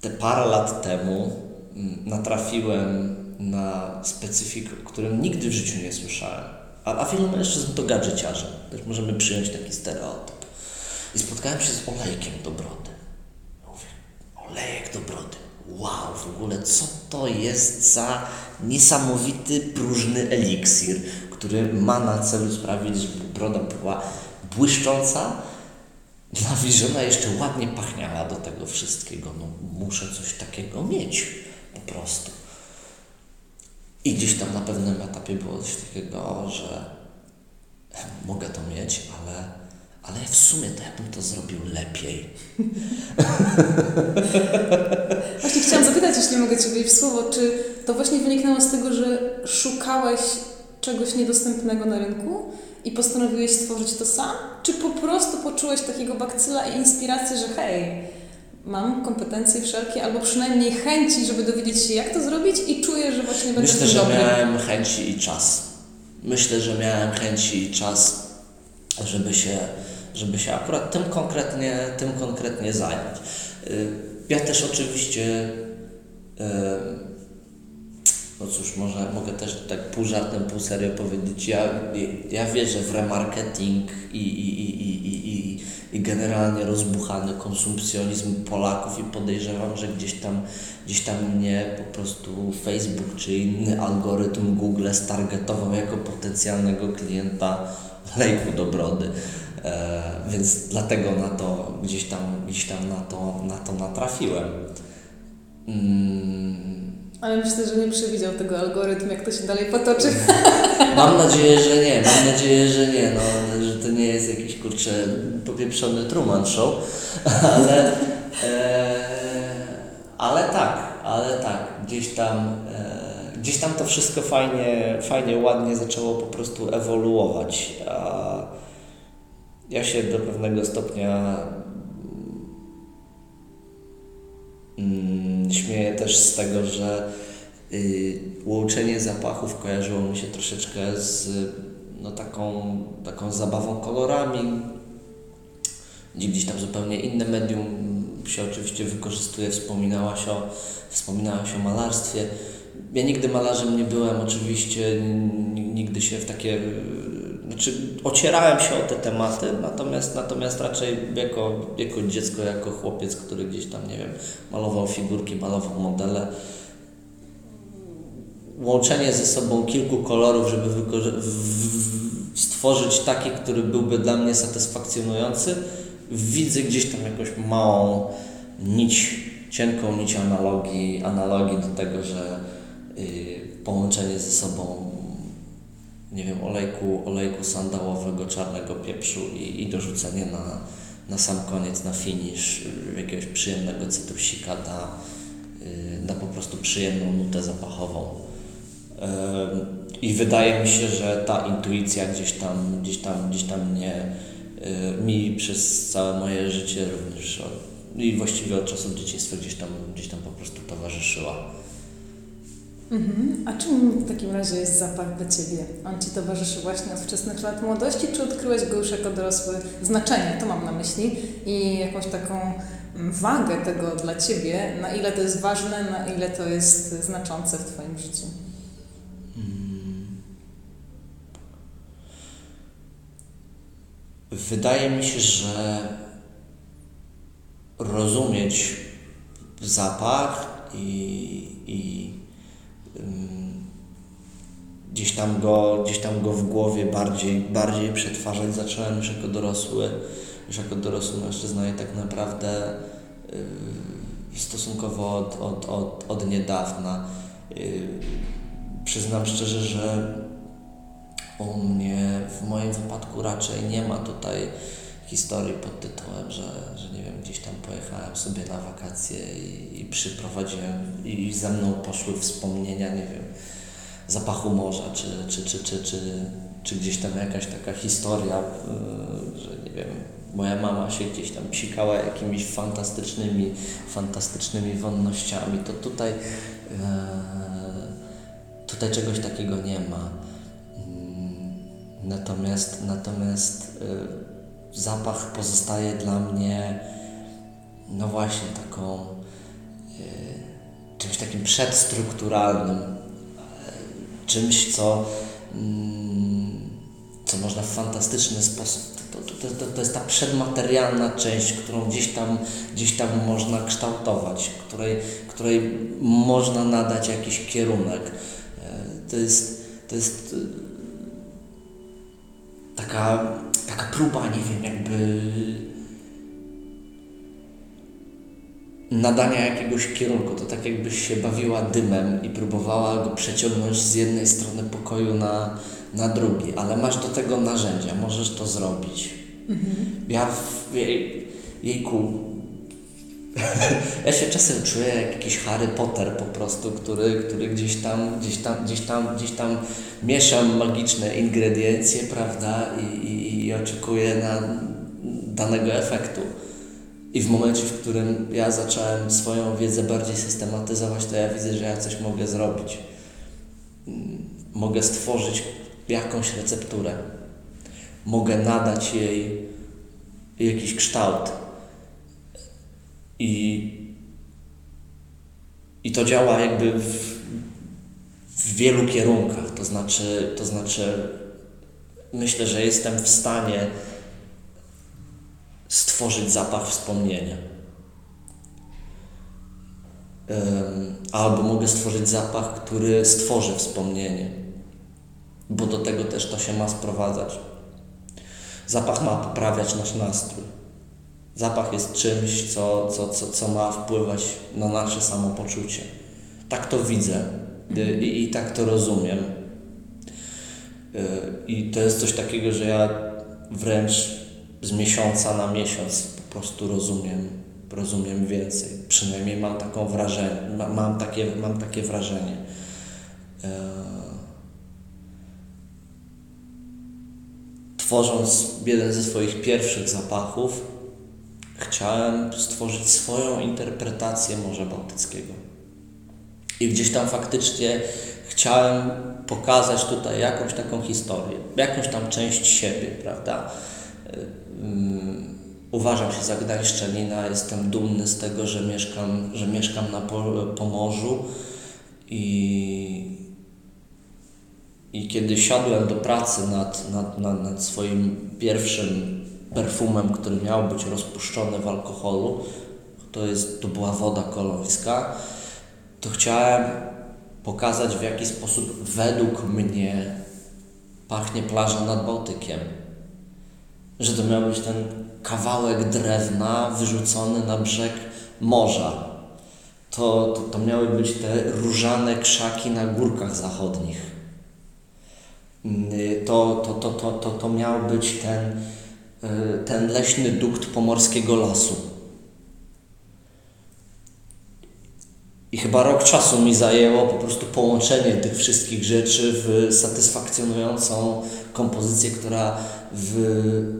te parę lat temu natrafiłem na specyfikę, o którym nigdy w życiu nie słyszałem. A, a wielu mężczyzn to gadżeciarze. Też możemy przyjąć taki stereotyp. I spotkałem się z olejkiem do brody. Mówię, olejek do brody. Wow, w ogóle co to jest za niesamowity, próżny eliksir, który ma na celu sprawić, żeby broda była błyszcząca, nawilżona, jeszcze ładnie pachniała do tego wszystkiego. No, muszę coś takiego mieć po prostu. I gdzieś tam na pewnym etapie było coś takiego, że mogę to mieć, ale, ale w sumie to ja bym to zrobił lepiej. Właśnie chciałam zapytać, jeśli mogę Cię w słowo, czy to właśnie wyniknęło z tego, że szukałeś czegoś niedostępnego na rynku i postanowiłeś stworzyć to sam? Czy po prostu poczułeś takiego bakcyla i inspirację, że hej, mam kompetencje wszelkie, albo przynajmniej chęci, żeby dowiedzieć się, jak to zrobić i czuję, że właśnie będę Myślę, że dobry. miałem chęci i czas. Myślę, że miałem chęci i czas, żeby się, żeby się akurat tym konkretnie, tym konkretnie zająć. Y, ja też oczywiście y, no cóż, może, mogę też tak pół żartem, pół serio powiedzieć, ja, ja wierzę w remarketing i, i, i, i, i, i generalnie rozbuchany konsumpcjonizm Polaków i podejrzewam, że gdzieś tam, gdzieś tam mnie po prostu Facebook czy inny algorytm Google stargetował jako potencjalnego klienta lejku do brody. E, więc dlatego na to gdzieś tam, gdzieś tam na to, na to natrafiłem. Mm ale myślę, że nie przewidział tego algorytm, jak to się dalej potoczy. Mam nadzieję, że nie. Mam nadzieję, że nie. No, że to nie jest jakiś kurczę popieprzony Truman Show, ale, e, ale tak, ale tak. Gdzieś tam, e, gdzieś tam to wszystko fajnie, fajnie, ładnie zaczęło po prostu ewoluować. A ja się do pewnego stopnia Mm, śmieję też z tego, że y, łączenie zapachów kojarzyło mi się troszeczkę z no, taką, taką zabawą kolorami, gdzie gdzieś tam zupełnie inne medium się oczywiście wykorzystuje, wspominała się o, wspominała się o malarstwie. Ja nigdy malarzem nie byłem, oczywiście nigdy się w takie znaczy ocierałem się o te tematy, natomiast, natomiast raczej jako, jako dziecko, jako chłopiec, który gdzieś tam, nie wiem, malował figurki, malował modele, łączenie ze sobą kilku kolorów, żeby stworzyć taki, który byłby dla mnie satysfakcjonujący, widzę gdzieś tam jakąś małą nić, cienką nić analogii, analogii do tego, że yy, połączenie ze sobą nie wiem, olejku, olejku sandałowego, czarnego pieprzu i, i dorzucenie na, na sam koniec, na finish jakiegoś przyjemnego cytrusika da, y, da po prostu przyjemną nutę zapachową. I wydaje mi się, że ta intuicja gdzieś tam, gdzieś tam, gdzieś tam mnie, y, mi przez całe moje życie również i właściwie od czasów dzieciństwa gdzieś tam, gdzieś tam po prostu towarzyszyła. Mhm. A czym w takim razie jest zapach dla Ciebie? On Ci towarzyszy właśnie od wczesnych lat młodości, czy odkryłeś go już jako dorosły znaczenie, to mam na myśli, i jakąś taką wagę tego dla Ciebie, na ile to jest ważne, na ile to jest znaczące w Twoim życiu? Hmm. Wydaje mi się, że rozumieć zapach i, i gdzieś tam go, gdzieś tam go w głowie bardziej, bardziej przetwarzać zacząłem już jako dorosły, już jako dorosły mężczyzna i tak naprawdę yy, stosunkowo od, od, od, od niedawna. Yy, przyznam szczerze, że u mnie w moim wypadku raczej nie ma tutaj historii pod tytułem, że, gdzieś tam pojechałem sobie na wakacje i, i przyprowadziłem i ze mną poszły wspomnienia, nie wiem, zapachu morza, czy, czy, czy, czy, czy, czy gdzieś tam jakaś taka historia, yy, że nie wiem, moja mama się gdzieś tam psikała jakimiś fantastycznymi, fantastycznymi wonnościami, to tutaj, yy, tutaj czegoś takiego nie ma. Mm, natomiast, natomiast yy, zapach pozostaje dla mnie, no właśnie, taką czymś takim przedstrukturalnym, czymś, co, mm, co można w fantastyczny sposób. To, to, to, jest ta przedmaterialna część, którą gdzieś tam, gdzieś tam można kształtować, której, której można nadać jakiś kierunek. E, to jest, to jest e, taka, taka próba, nie wiem, jakby nadania jakiegoś kierunku. To tak jakbyś się bawiła dymem i próbowała go przeciągnąć z jednej strony pokoju na, na drugi, ale masz do tego narzędzia, możesz to zrobić. Mhm. Ja w jej, jejku, ja się czasem czuję jak jakiś Harry Potter po prostu, który, który gdzieś tam, gdzieś tam, gdzieś tam, gdzieś tam mieszam magiczne ingrediencje, prawda, i, i, i oczekuję na danego efektu. I w momencie, w którym ja zacząłem swoją wiedzę bardziej systematyzować, to ja widzę, że ja coś mogę zrobić. Mogę stworzyć jakąś recepturę. Mogę nadać jej jakiś kształt. I, i to działa jakby w, w wielu kierunkach. To znaczy, to znaczy, myślę, że jestem w stanie stworzyć zapach wspomnienia. Albo mogę stworzyć zapach, który stworzy wspomnienie, bo do tego też to się ma sprowadzać. Zapach ma poprawiać nasz nastrój. Zapach jest czymś, co, co, co, co ma wpływać na nasze samopoczucie. Tak to widzę i, i tak to rozumiem. Yy, I to jest coś takiego, że ja wręcz z miesiąca na miesiąc po prostu rozumiem, rozumiem więcej. Przynajmniej mam taką wrażenie, mam takie, mam takie wrażenie. E, tworząc jeden ze swoich pierwszych zapachów, chciałem stworzyć swoją interpretację Morza Bałtyckiego. I gdzieś tam faktycznie chciałem pokazać tutaj jakąś taką historię, jakąś tam część siebie, prawda? Mm, uważam się za gdańszczanina, jestem dumny z tego, że mieszkam, że mieszkam na Pomorzu i, i kiedy siadłem do pracy nad, nad, nad, nad swoim pierwszym perfumem, który miał być rozpuszczony w alkoholu, to, jest, to była woda kolońska, to chciałem pokazać w jaki sposób według mnie pachnie plaża nad Bałtykiem że to miał być ten kawałek drewna wyrzucony na brzeg morza. To, to, to miały być te różane krzaki na górkach zachodnich. To, to, to, to, to, to miał być ten, ten leśny dukt pomorskiego lasu. I chyba rok czasu mi zajęło po prostu połączenie tych wszystkich rzeczy w satysfakcjonującą kompozycję, która w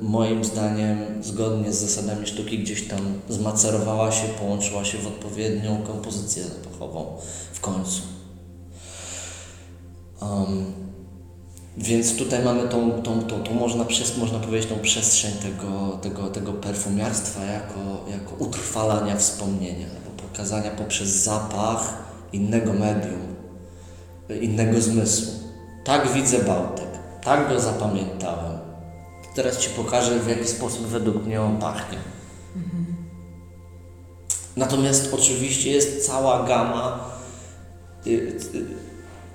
moim zdaniem, zgodnie z zasadami sztuki, gdzieś tam zmacerowała się, połączyła się w odpowiednią kompozycję zapachową w końcu. Um, więc tutaj mamy tą, tą, tą, tą można, przez, można powiedzieć, tą przestrzeń tego, tego, tego perfumiarstwa jako, jako utrwalania wspomnienia, albo pokazania poprzez zapach innego medium, innego zmysłu. Tak widzę Bałtyk, tak go zapamiętałem. Teraz Ci pokażę, w jaki sposób według mnie on pachnie. Natomiast oczywiście jest cała gama, y, y,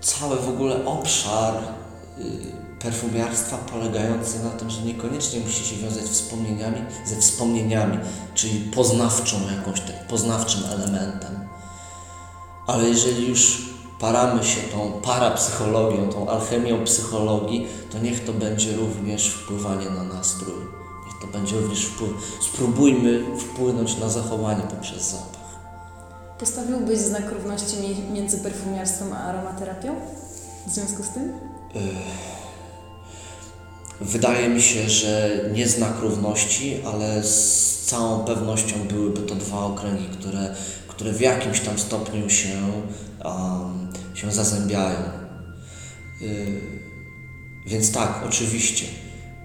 cały w ogóle obszar y, perfumiarstwa polegający na tym, że niekoniecznie musi się wiązać wspomnieniami, ze wspomnieniami, czyli poznawczą jakąś, tak, poznawczym elementem. Ale jeżeli już paramy się tą parapsychologią, tą alchemią psychologii, to niech to będzie również wpływanie na nastrój. Niech to będzie również wpływ. Spróbujmy wpłynąć na zachowanie poprzez zapach. Postawiłbyś znak równości między perfumiarstwem a aromaterapią? W związku z tym? Wydaje mi się, że nie znak równości, ale z całą pewnością byłyby to dwa okręgi, które, które w jakimś tam stopniu się, um, się zazębiają. Yy, więc tak, oczywiście,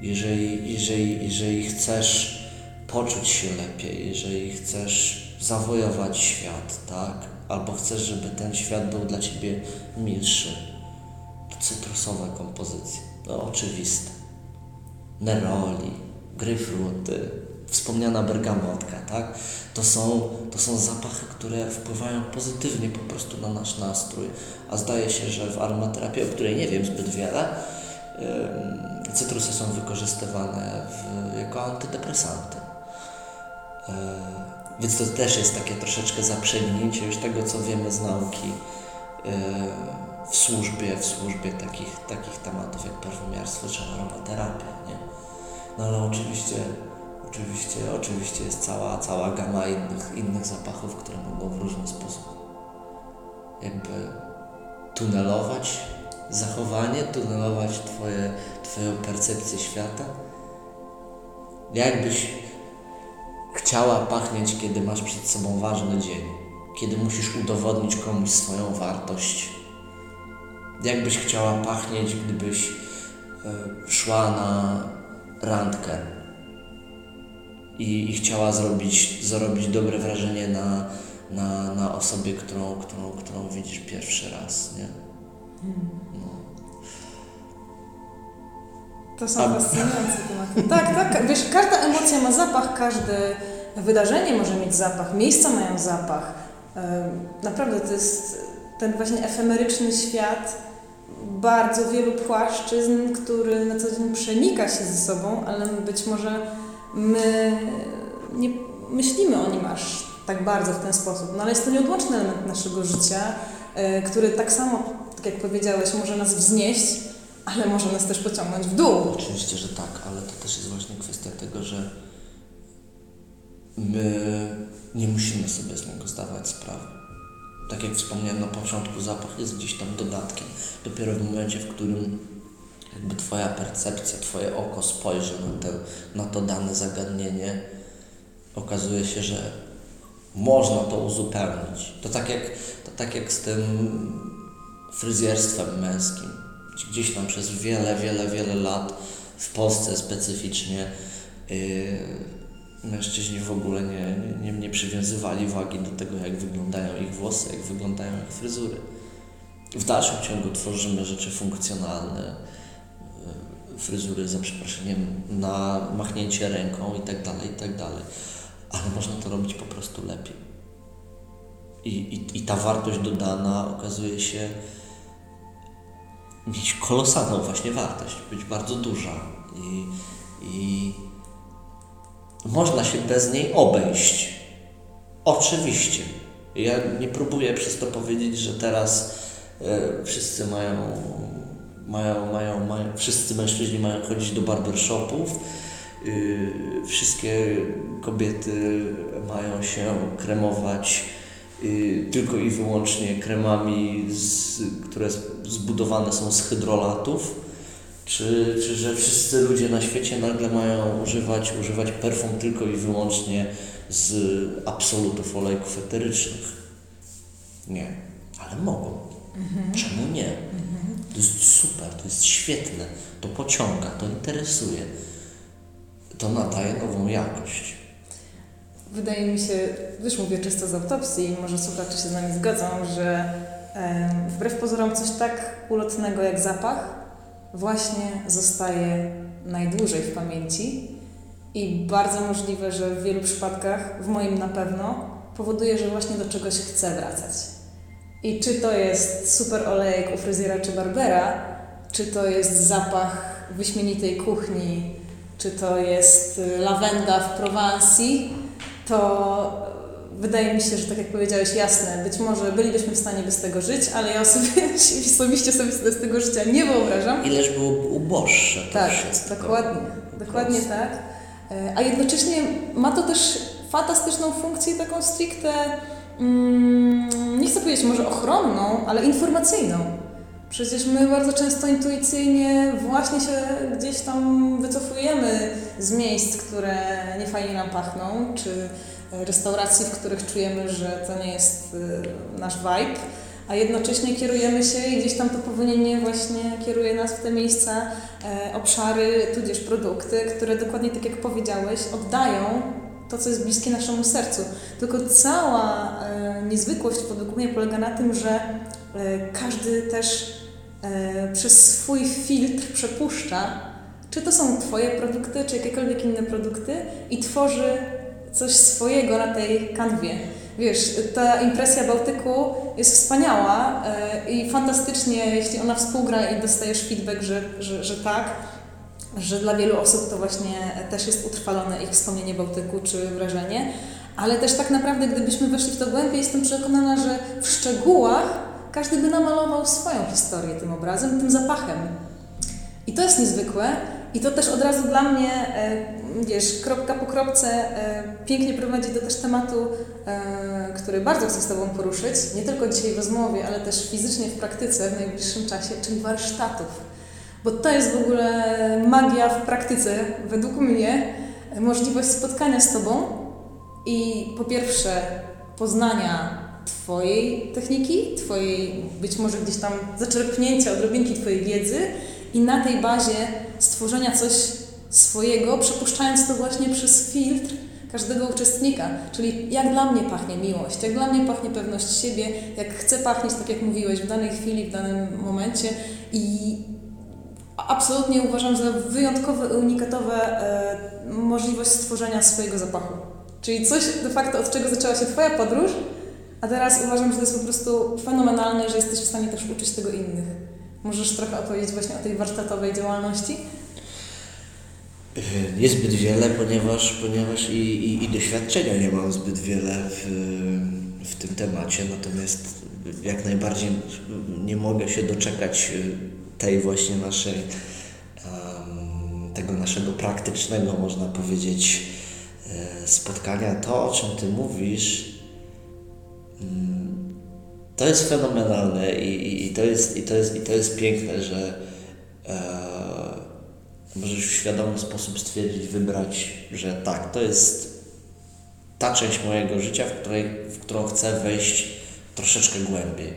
jeżeli, jeżeli, jeżeli chcesz poczuć się lepiej, jeżeli chcesz zawojować świat, tak? Albo chcesz, żeby ten świat był dla Ciebie milszy, to cytrusowe kompozycje, to oczywiste. Neroli, gryfruty, wspomniana bergamotka, tak? To są, to są zapachy, które wpływają pozytywnie po prostu na nasz nastrój. A zdaje się, że w aromaterapii, o której nie wiem zbyt wiele, yy, cytrusy są wykorzystywane w, jako antydepresanty. Yy, więc to też jest takie troszeczkę zaprzęgnięcie już tego, co wiemy z nauki yy, w służbie, w służbie takich, takich tematów jak perfumiarstwo czy aromaterapia, nie? No ale oczywiście, oczywiście, oczywiście jest cała, cała gama innych, innych zapachów, które mogą w różny sposób jakby tunelować zachowanie, tunelować twoje, Twoją percepcję świata. Jakbyś chciała pachnieć, kiedy masz przed sobą ważny dzień, kiedy musisz udowodnić komuś swoją wartość. Jakbyś chciała pachnieć, gdybyś y, szła na randkę i, i, chciała zrobić, zrobić dobre wrażenie na, na, na osobie, którą, którą, którą widzisz pierwszy raz, nie? No. To są A... fascynujące tematy. Tak, tak. Wiesz, każda emocja ma zapach, każde wydarzenie może mieć zapach, miejsca mają zapach. Naprawdę to jest ten właśnie efemeryczny świat bardzo wielu płaszczyzn, który na co dzień przenika się ze sobą, ale być może my nie myślimy o nim aż tak bardzo w ten sposób. No ale jest to nieodłączny element naszego życia, e, który tak samo, tak jak powiedziałeś, może nas wznieść, ale może nas też pociągnąć w dół. Oczywiście, że tak, ale to też jest właśnie kwestia tego, że my nie musimy sobie z niego zdawać sprawy. Tak jak wspomniałem na początku, zapach jest gdzieś tam dodatkiem. Dopiero w momencie, w którym jakby Twoja percepcja, Twoje oko spojrzy na, te, na to dane zagadnienie, okazuje się, że można to uzupełnić. To tak jak, to tak jak z tym fryzjerstwem męskim. Gdzieś tam przez wiele, wiele, wiele lat w Polsce specyficznie yy, mężczyźni w ogóle nie, nie, nie przywiązywali wagi do tego, jak wyglądają ich włosy, jak wyglądają ich fryzury. W dalszym ciągu tworzymy rzeczy funkcjonalne, e, fryzury za przeproszeniem na machnięcie ręką i tak dalej, i tak dalej. Ale można to robić po prostu lepiej. I, i, i ta wartość dodana okazuje się mieć kolosalną właśnie wartość, być bardzo duża. I, i można się bez niej obejść. Oczywiście. Ja nie próbuję przez to powiedzieć, że teraz e, wszyscy mają, mają, mają, mają, wszyscy mężczyźni mają chodzić do barbershopów, e, wszystkie kobiety mają się kremować e, tylko i wyłącznie kremami, z, które zbudowane są z hydrolatów czy, czy że wszyscy ludzie na świecie nagle mają używać, używać perfum tylko i wyłącznie z absolutów olejków eterycznych? Nie, ale mogą. Mhm. Czemu nie? Mhm. To jest super, to jest świetne, to pociąga, to interesuje, to nadaje nową jakość. Wydaje mi się, już mówię czysto z autopsji, może słuchacze się z nami zgodzą, że e, wbrew pozorom coś tak ulotnego jak zapach właśnie zostaje najdłużej w pamięci i bardzo możliwe, że w wielu przypadkach, w moim na pewno, powoduje, że właśnie do czegoś chcę wracać. I czy to jest super olejek u fryzjera czy barbera, czy to jest zapach wyśmienitej kuchni, czy to jest y, lawenda w Prowansji, to wydaje mi się, że tak jak powiedziałeś, jasne, być może bylibyśmy w stanie bez tego żyć, ale ja sobie, osobiście sobie z tego życia nie wyobrażam. Ileż było uboższe to Tak, wszystko. dokładnie, dokładnie tak. E, A jednocześnie ma to też fantastyczną funkcję taką stricte, mm, nie chcę powiedzieć może ochronną, ale informacyjną. Przecież my bardzo często intuicyjnie właśnie się gdzieś tam wycofujemy z miejsc, które nie fajnie nam pachną, czy restauracji, w których czujemy, że to nie jest y, nasz vibe, a jednocześnie kierujemy się i gdzieś tam to powolnienie właśnie kieruje nas w te miejsca, e, obszary, tudzież produkty, które dokładnie tak jak powiedziałeś, oddają to, co jest bliskie naszemu sercu. Tylko cała e, niezwykłość według mnie polega na tym, że e, każdy też przez swój filtr przepuszcza, czy to są Twoje produkty, czy jakiekolwiek inne produkty i tworzy coś swojego na tej kanwie. Wiesz, ta impresja Bałtyku jest wspaniała e, i fantastycznie, jeśli ona współgra i dostajesz feedback, że, że, że tak, że dla wielu osób to właśnie też jest utrwalone ich wspomnienie Bałtyku czy wrażenie, ale też tak naprawdę, gdybyśmy weszli w to głębiej, jestem przekonana, że w szczegółach każdy by namalował swoją historię tym obrazem, tym zapachem. I to jest niezwykłe. I to też od razu dla mnie, e, wiesz, kropka po kropce e, pięknie prowadzi do też tematu, e, który bardzo chcę z Tobą poruszyć, nie tylko dzisiaj w rozmowie, ale też fizycznie w praktyce w najbliższym czasie, czyli warsztatów. Bo to jest w ogóle magia w praktyce, według mnie, możliwość spotkania z Tobą i po pierwsze poznania Twojej techniki, Twojej być może gdzieś tam zaczerpnięcia odrobinki Twojej wiedzy i na tej bazie stworzenia coś swojego, przepuszczając to właśnie przez filtr każdego uczestnika. Czyli jak dla mnie pachnie miłość, jak dla mnie pachnie pewność siebie, jak chcę pachnieć, tak jak mówiłeś, w danej chwili, w danym momencie i absolutnie uważam za wyjątkowe, unikatowe e, możliwość stworzenia swojego zapachu. Czyli coś de facto, od czego zaczęła się Twoja podróż, a teraz uważam, że to jest po prostu fenomenalne, że jesteś w stanie też uczyć tego innych. Możesz trochę opowiedzieć właśnie o tej warsztatowej działalności? Niezbyt wiele, ponieważ, ponieważ i, i, i doświadczenia nie mam zbyt wiele w, w tym temacie, natomiast jak najbardziej nie mogę się doczekać tej właśnie naszej, tego naszego praktycznego, można powiedzieć, e, spotkania. To, o czym Ty mówisz, mm, to jest fenomenalne i, i, i, to, jest, i, to, jest, i to jest piękne, że e, możesz w świadomy sposób stwierdzić, wybrać, że tak, to jest ta część mojego życia, w, której, w którą chcę wejść troszeczkę głębiej.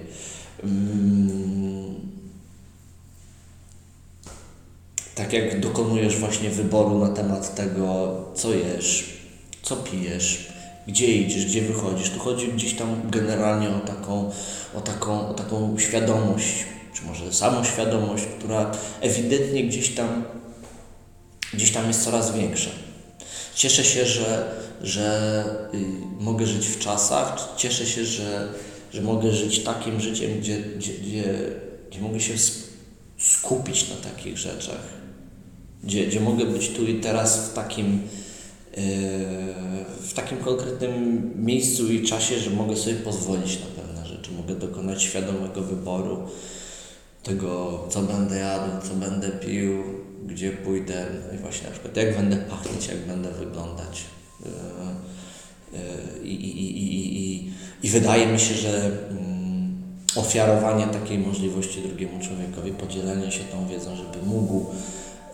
Mm, tak jak dokonujesz właśnie wyboru na temat tego, co jesz, co pijesz, gdzie idziesz, gdzie wychodzisz. Tu chodzi gdzieś tam generalnie o taką, o taką, o taką świadomość, czy może samoświadomość, która ewidentnie gdzieś tam, gdzieś tam jest coraz większa. Cieszę się, że, że y, mogę żyć w czasach, cieszę się, że, że mogę żyć takim życiem, gdzie, gdzie, gdzie, gdzie mogę się skupić na takich rzeczach, gdzie, gdzie mogę być tu i teraz w takim w takim konkretnym miejscu i czasie, że mogę sobie pozwolić na pewne rzeczy, mogę dokonać świadomego wyboru tego, co będę jadł, co będę pił, gdzie pójdę no i właśnie na przykład jak będę pachnieć, jak będę wyglądać. I, i, i, i, i wydaje mi się, że mm, ofiarowanie takiej możliwości drugiemu człowiekowi, podzielenie się tą wiedzą, żeby mógł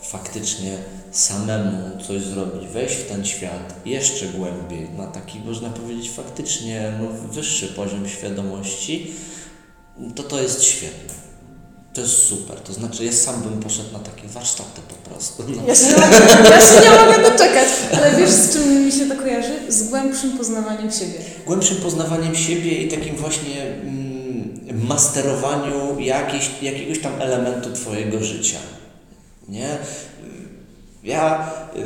faktycznie samemu coś zrobić, wejść w ten świat jeszcze głębiej, na taki, można powiedzieć, faktycznie no, wyższy poziom świadomości, to to jest świetne. To jest super. To znaczy, ja sam bym poszedł na takie warsztaty po prostu. No. Ja, się nie mogę, ja się nie mogę doczekać. Ale wiesz, z czym mi się to kojarzy? Z głębszym poznawaniem siebie. Głębszym poznawaniem siebie i takim właśnie mm, masterowaniu jakiejś, jakiegoś tam elementu Twojego życia. Nie? Ja y,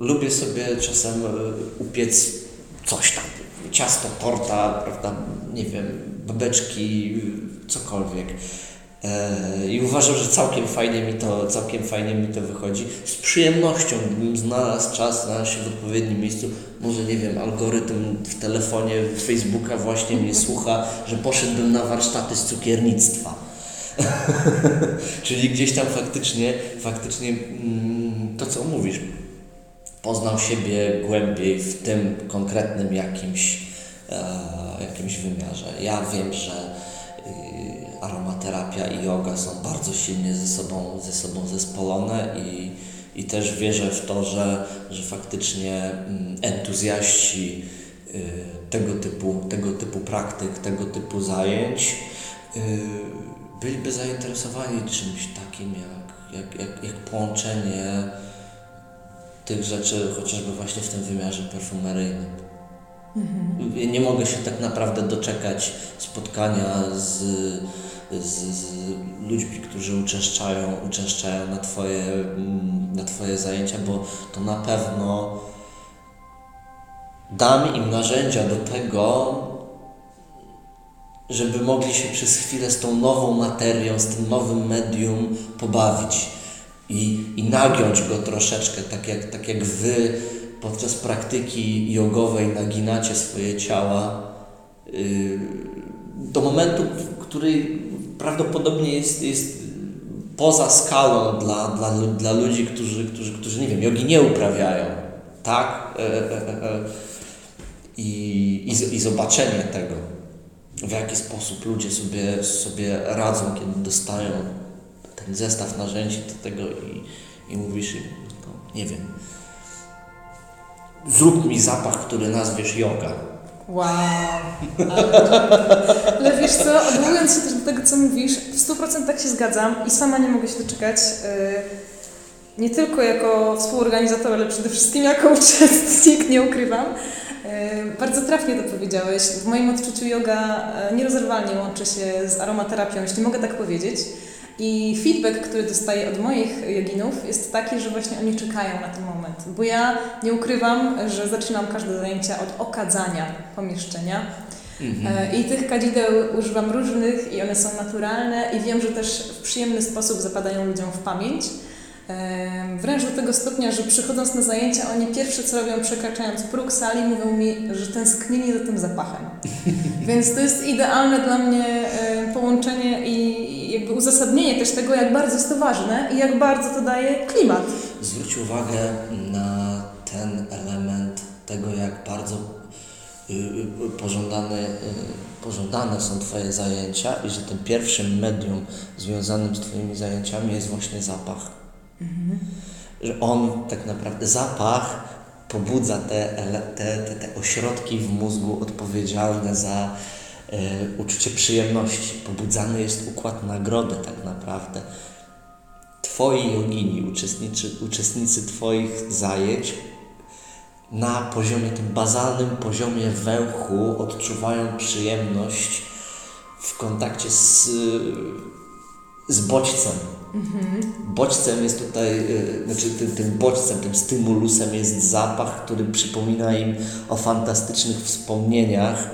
lubię sobie czasem y, upiec coś tam, ciasto, torta, prawda, nie wiem, babeczki, cokolwiek. E, I uważam, że całkiem fajnie mi to, całkiem fajnie mi to wychodzi. Z przyjemnością, gdybym znalazł czas, znalazł się w odpowiednim miejscu. Może nie wiem, algorytm w telefonie Facebooka właśnie mnie słucha, że poszedłbym na warsztaty z cukiernictwa. Czyli gdzieś tam faktycznie, faktycznie mm, to co mówisz, poznał siebie głębiej w tym konkretnym jakimś, e, jakimś wymiarze. Ja wiem, że y, aromaterapia i yoga są bardzo silnie ze sobą, ze sobą zespolone i, i też wierzę w to, że, że faktycznie mm, entuzjaści y, tego typu, tego typu praktyk, tego typu zajęć y, byliby zainteresowani czymś takim jak, jak, jak, jak połączenie tych rzeczy chociażby właśnie w tym wymiarze perfumeryjnym. Mhm. Nie mogę się tak naprawdę doczekać spotkania z, z, z ludźmi, którzy uczęszczają, uczęszczają na, twoje, na Twoje zajęcia, bo to na pewno dam im narzędzia do tego, żeby mogli się przez chwilę z tą nową materią, z tym nowym medium pobawić i, i nagiąć go troszeczkę, tak jak, tak jak Wy podczas praktyki jogowej naginacie swoje ciała yy, do momentu, który prawdopodobnie jest, jest poza skalą dla, dla, dla ludzi, którzy, którzy, którzy, nie wiem, jogi nie uprawiają, tak? E, e, e. I, i, I zobaczenie tego, w jaki sposób ludzie sobie, sobie radzą, kiedy dostają ten zestaw narzędzi do tego i, i mówisz im, no, nie wiem, zrób mi zapach, który nazwiesz yoga. Wow. Ale, ale wiesz co, odwołując się też do tego, co mówisz, w 100% się zgadzam i sama nie mogę się doczekać. Y, nie tylko jako współorganizator, ale przede wszystkim jako uczestnik, nie ukrywam. Y, bardzo trafnie to powiedziałeś. W moim odczuciu yoga y, nierozerwalnie łączy się z aromaterapią, jeśli mogę tak powiedzieć. I feedback, który dostaję od moich joginów jest taki, że właśnie oni czekają na ten moment. Bo ja nie ukrywam, że zaczynam każde zajęcia od okadzania pomieszczenia. Mhm. I tych kadzideł używam różnych i one są naturalne i wiem, że też w przyjemny sposób zapadają ludziom w pamięć. Wręcz do tego stopnia, że przychodząc na zajęcia, oni pierwsze co robią, przekraczając próg sali, mówią mi, że tęsknili za tym zapachem. Więc to jest idealne dla mnie połączenie i jakby uzasadnienie też tego, jak bardzo jest to ważne i jak bardzo to daje klimat. Zwróć uwagę na ten element tego, jak bardzo y, y, pożądane, y, pożądane są Twoje zajęcia i że tym pierwszym medium związanym z Twoimi zajęciami jest właśnie zapach. Mhm. Że on tak naprawdę zapach pobudza te, te, te, te ośrodki w mózgu odpowiedzialne za uczucie przyjemności. Pobudzany jest układ nagrody tak naprawdę. Twoi jogini, uczestnicy, uczestnicy Twoich zajęć na poziomie, tym bazalnym poziomie węchu odczuwają przyjemność w kontakcie z, z bodźcem, Mhm. Bodźcem jest tutaj, y, znaczy tym, tym bodźcem, tym stymulusem jest zapach, który przypomina im o fantastycznych wspomnieniach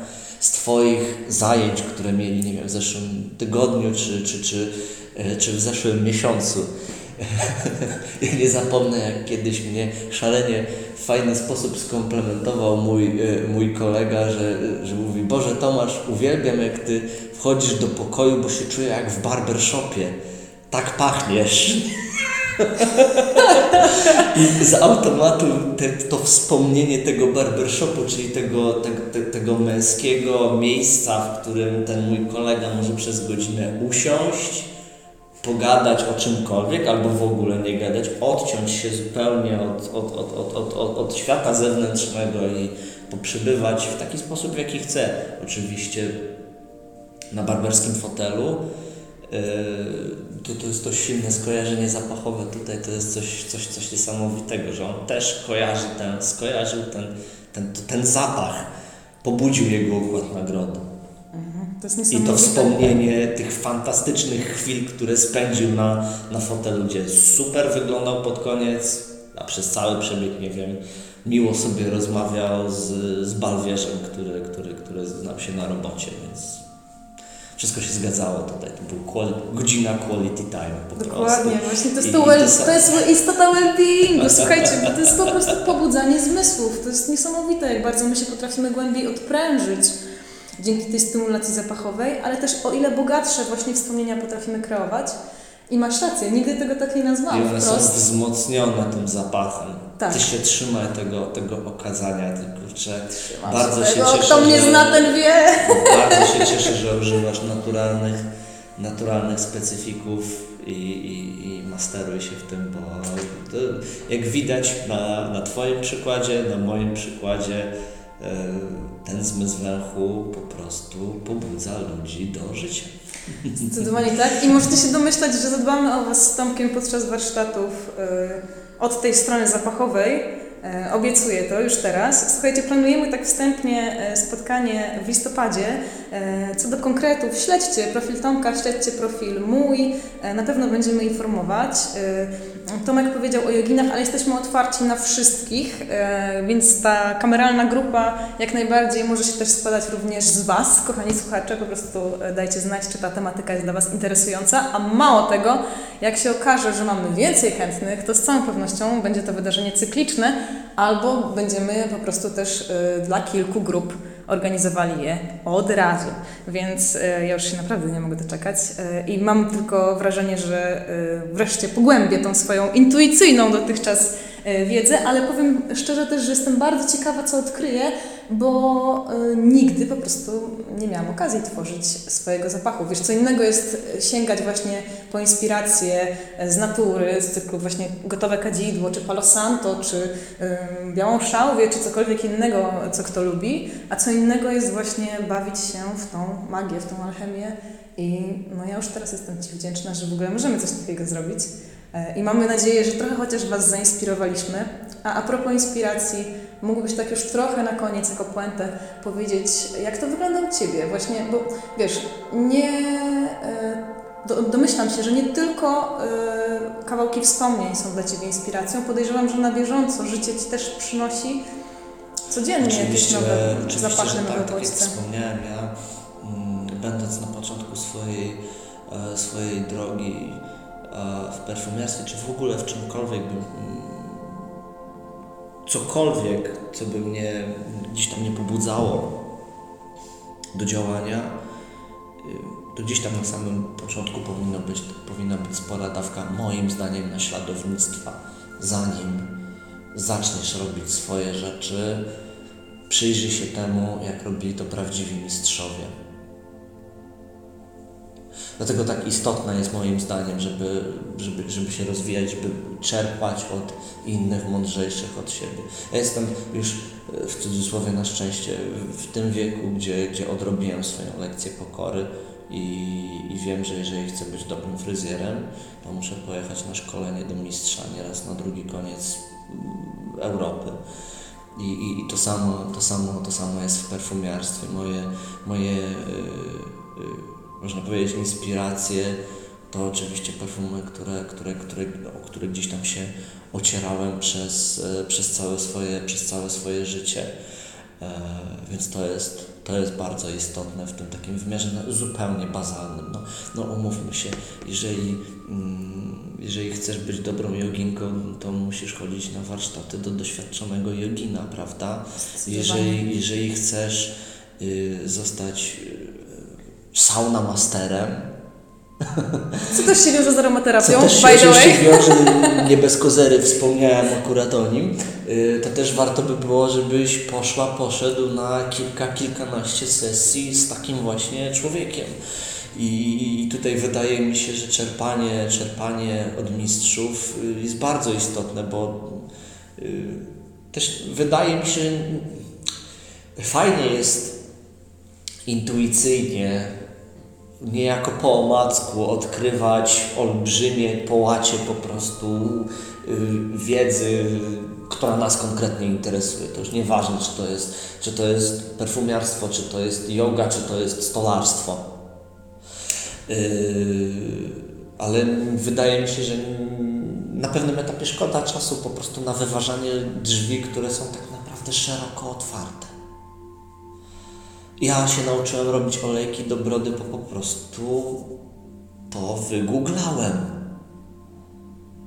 z Twoich zajęć, które mieli, nie wiem, w zeszłym tygodniu czy, czy, czy, y, czy w zeszłym miesiącu. ja nie zapomnę, jak kiedyś mnie szalenie w fajny sposób skomplementował mój, y, mój kolega, że, że mówi, Boże Tomasz, uwielbiam jak Ty wchodzisz do pokoju, bo się czuję jak w barbershopie tak pachniesz. I z automatu te, to wspomnienie tego barbershopu, czyli tego, tego, te, tego męskiego miejsca, w którym ten mój kolega może przez godzinę usiąść, pogadać o czymkolwiek, albo w ogóle nie gadać, odciąć się zupełnie od, od, od, od, od, od, od świata zewnętrznego i poprzebywać w taki sposób, w jaki chce. Oczywiście na barberskim fotelu to, to jest to silne skojarzenie zapachowe tutaj, to jest coś, coś, coś niesamowitego, że on też kojarzy ten, skojarzył ten, ten, ten zapach, pobudził jego układ nagrody. Mhm, to I to wspomnienie tych fantastycznych chwil, które spędził na, na fotelu, gdzie super wyglądał pod koniec, a przez cały przebieg, nie wiem, miło sobie rozmawiał z, z balwierzem, który, który, który znał się na robocie, więc wszystko się zgadzało tutaj. To był godzina quality time po Dokładnie, prostu. właśnie to jest, I- to, well, to to jest istota well-beingu, słuchajcie, bo to jest po prostu pobudzanie zmysłów. To jest niesamowite, jak bardzo my się potrafimy głębiej odprężyć dzięki tej stymulacji zapachowej, ale też o ile bogatsze właśnie wspomnienia potrafimy kreować. I masz rację, nigdy tego tak nie I nazwałam one są wprost. wzmocnione tym zapachem. Tak. Ty się trzymaj tego, tego okazania, ty kurczę. Bardzo się Tego, cieszę, Kto mnie że, zna, ten wie. bardzo się cieszę, że używasz naturalnych, naturalnych specyfików i, i, i masteruj się w tym, bo to, jak widać na, na Twoim przykładzie, na moim przykładzie, ten zmysł węchu po prostu pobudza ludzi do życia. Zdecydowanie tak. I możecie się domyślać, że zadbamy o Was z Tomkiem podczas warsztatów y, od tej strony zapachowej. Y, Obiecuję to już teraz. Słuchajcie, planujemy tak wstępnie y, spotkanie w listopadzie. Y, Co do konkretów, śledźcie profil Tomka, śledźcie profil mój. Na pewno będziemy informować. Tomek powiedział o joginach, ale jesteśmy otwarci na wszystkich, więc ta kameralna grupa jak najbardziej może się też składać również z Was, kochani słuchacze. Po prostu dajcie znać, czy ta tematyka jest dla Was interesująca. A mało tego, jak się okaże, że mamy więcej chętnych, to z całą pewnością będzie to wydarzenie cykliczne, albo będziemy po prostu też y, dla kilku grup organizowali je od razu. Więc y, ja już się naprawdę nie mogę doczekać y, i mam tylko wrażenie, że wreszcie pogłębię tą swoją intuicyjną dotychczas wiedzę, ale powiem szczerze też, że jestem bardzo ciekawa, co odkryję, bo y, nigdy po prostu nie miałam okazji tworzyć swojego zapachu. Wiesz, co innego jest sięgać właśnie po inspiracje e, z natury, z cyklu właśnie gotowe kadzidło, czy palo santo, czy y, białą szałwię, czy cokolwiek innego, co kto lubi, a co innego jest właśnie bawić się w tą magię, w tą alchemię i no ja już teraz jestem Ci wdzięczna, że w ogóle możemy coś takiego zrobić. I mamy nadzieję, że trochę chociaż Was zainspirowaliśmy. A a propos inspiracji, mógłbyś tak już trochę na koniec, jako puentę, powiedzieć, jak to wygląda u Ciebie? Właśnie, bo wiesz, nie... e, Do, domyślam się, że nie tylko e, kawałki wspomnień są dla Ciebie inspiracją. Podejrzewam, że na bieżąco życie Ci też przynosi codziennie jakieś Oczywiście, nowe oczywiście zapachy, że nowe tak, tak jak wspomniałem, ja mm, będąc na początku swojej, e, swojej drogi e, w perfumiarstwie, czy w ogóle w czymkolwiek bym mm, cokolwiek, co by mnie gdzieś tam nie pobudzało do działania, to gdzieś tam na samym początku powinno być, powinna być spora dawka, moim zdaniem, naśladownictwa. Zanim zaczniesz robić swoje rzeczy, przyjrzyj się temu, jak robili to prawdziwi mistrzowie. Dlatego tak istotne jest moim zdaniem, żeby, żeby, żeby się rozwijać, żeby czerpać od innych, mądrzejszych od siebie. Ja jestem już e, w cudzysłowie na szczęście w tym wieku, gdzie, gdzie odrobiłem swoją lekcję pokory i, i wiem, że jeżeli chcę być dobrym fryzjerem, to muszę pojechać na szkolenie do mistrza nieraz na drugi koniec mm, Europy. I, i, i to, samo, to, samo, to samo jest w perfumiarstwie. Moje, moje yy, yy, można powiedzieć, inspiracje to oczywiście perfumy, które, które, które, o które gdzieś tam się ocierałem przez, e, przez, całe, swoje, przez całe swoje życie. E, więc to jest, to jest bardzo istotne w tym takim wymiarze no, zupełnie bazalnym. No, no umówmy się, jeżeli, mm, jeżeli chcesz być dobrą joginką, to musisz chodzić na warsztaty do doświadczonego jogina, prawda? Jeżeli, jeżeli chcesz y, zostać sauna masterem, Co też się wiąże z aromaterapią, co też się by the way. oczywiście wiąże, nie bez kozery wspomniałem akurat o nim, y, to też warto by było, żebyś poszła, poszedł na kilka, kilkanaście sesji z takim właśnie człowiekiem. I i tutaj wydaje mi się, że czerpanie, czerpanie od mistrzów y, jest bardzo istotne, bo y, też wydaje mi się, że fajnie jest intuicyjnie niejako po omacku odkrywać olbrzymie połacie po prostu y, wiedzy, która nas konkretnie interesuje. To już nieważne, czy to jest, czy to jest perfumiarstwo, czy to jest yoga, czy to jest stolarstwo. Y, ale wydaje mi się, że na pewnym etapie szkoda czasu po prostu na wyważanie drzwi, które są tak naprawdę szeroko otwarte. Ja się nauczyłem robić olejki do brody, bo po prostu to wygooglałem.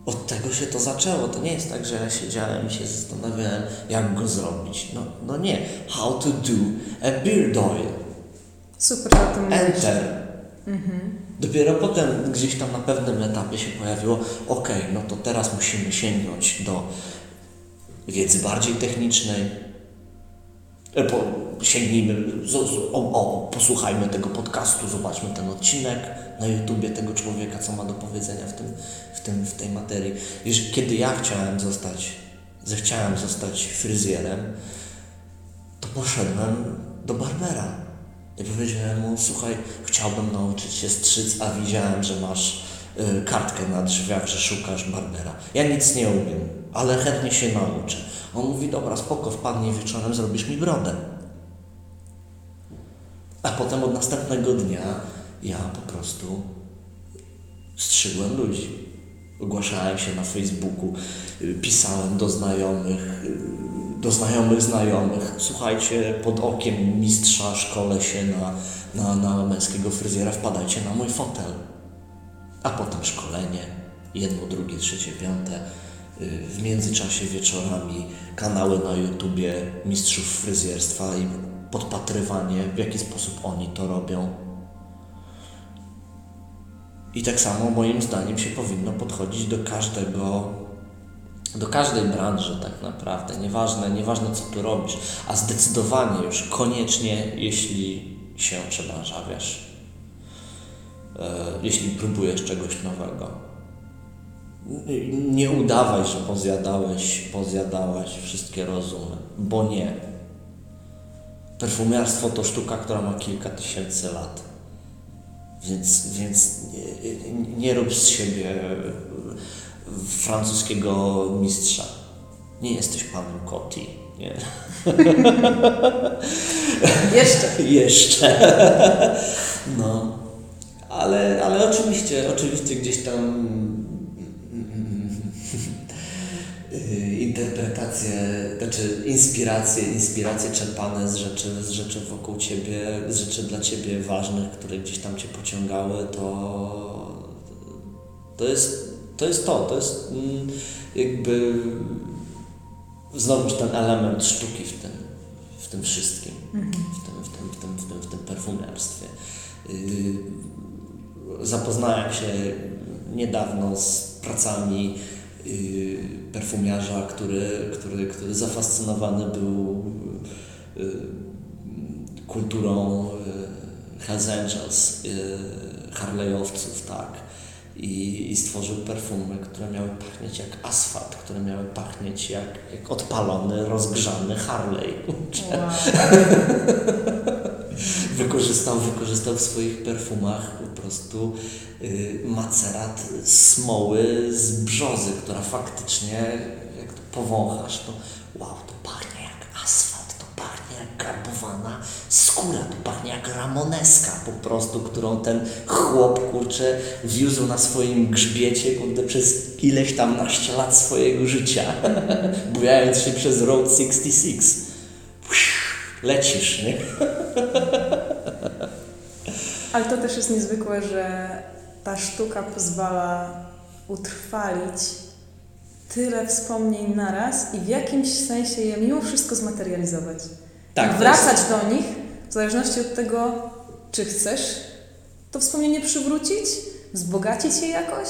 Od tego się to zaczęło. To nie jest tak, że ja siedziałem i się zastanawiałem, jak go zrobić. No, no nie. How to do a beard oil. Super, że o tym. Enter. Dopiero potem gdzieś tam na pewnym etapie się pojawiło, ok, no to teraz musimy sięgnąć do wiedzy bardziej technicznej. E, Po, sięgnijmy, z, z, o, o, posłuchajmy tego podcastu, zobaczmy ten odcinek na YouTubie tego człowieka, co ma do powiedzenia w, tym, w, tym, w tej materii. Wiesz, kiedy ja chciałem zostać, zechciałem zostać fryzjerem, to poszedłem do Barbera. I powiedziałem mu, słuchaj, chciałbym nauczyć się strzyc, a widziałem, że masz y, kartkę na drzwiach, że szukasz Barbera. Ja nic nie umiem, ale chętnie się nauczę. On mówi, dobra, spoko, wpadnij wieczorem, zrobisz mi brodę. A potem od następnego dnia ja po prostu strzygłem ludzi. Ogłaszałem się na Facebooku, pisałem do znajomych, do znajomych znajomych. Słuchajcie, pod okiem mistrza szkole się na, na, na męskiego fryzjera, wpadajcie na mój fotel. A potem szkolenie, jedno, drugie, trzecie, piąte. W międzyczasie wieczorami kanały na YouTubie mistrzów fryzjerstwa i podpatrywanie, w jaki sposób oni to robią. I tak samo moim zdaniem się powinno podchodzić do każdego, do każdej branży tak naprawdę. Nieważne, nieważne co tu robisz, a zdecydowanie już koniecznie, jeśli się przebranżawiasz, e, jeśli próbujesz czegoś nowego. Nie udawaj, że pozjadałeś, pozjadałaś wszystkie rozumy, bo nie. Perfumiarstwo to sztuka, która ma kilka tysięcy lat. Więc, więc nie, nie rób z siebie francuskiego mistrza. Nie jesteś panem Coty. Nie. Jeszcze. Jeszcze. No. Ale, ale oczywiście, oczywiście gdzieś tam interpretacje, znaczy inspiracje, inspiracje czerpane z rzeczy, z rzeczy wokół Ciebie, z rzeczy dla Ciebie ważnych, które gdzieś tam Cię pociągały, to to jest to, jest to, to jest mm, jakby znowuż ten element sztuki w tym, w tym wszystkim, w, tym, w, tym, w, tym, w, tym, w tym perfumiarstwie. Yy, zapoznałem się niedawno z pracami perfumiarza, który, który, który zafascynowany był yy, kulturą yy, Hells Harley'owców, tak. I, I stworzył perfumy, które miały pachnieć jak asfalt, które miały pachnieć jak, jak odpalony, rozgrzany Harley. Wow. wykorzystał, wykorzystał w swoich perfumach po prostu y, macerat smoły z brzozy, która faktycznie, jak to powąchasz, to wow, to pachnie jak asfalt, to pachnie jak garbowana skóra, to pachnie jak ramoneska po prostu, którą ten chłop, kurczę, wiózł na swoim grzbiecie, kurde, przez ileś tam naście lat swojego życia, bujając się przez Road 66. Lecisz, nie? Ale to też jest niezwykłe, że ta sztuka pozwala utrwalić tyle wspomnień naraz i w jakimś sensie je mimo wszystko zmaterializować. Tak, I wracać do nich w zależności od tego, czy chcesz to wspomnienie przywrócić, wzbogacić je jakoś,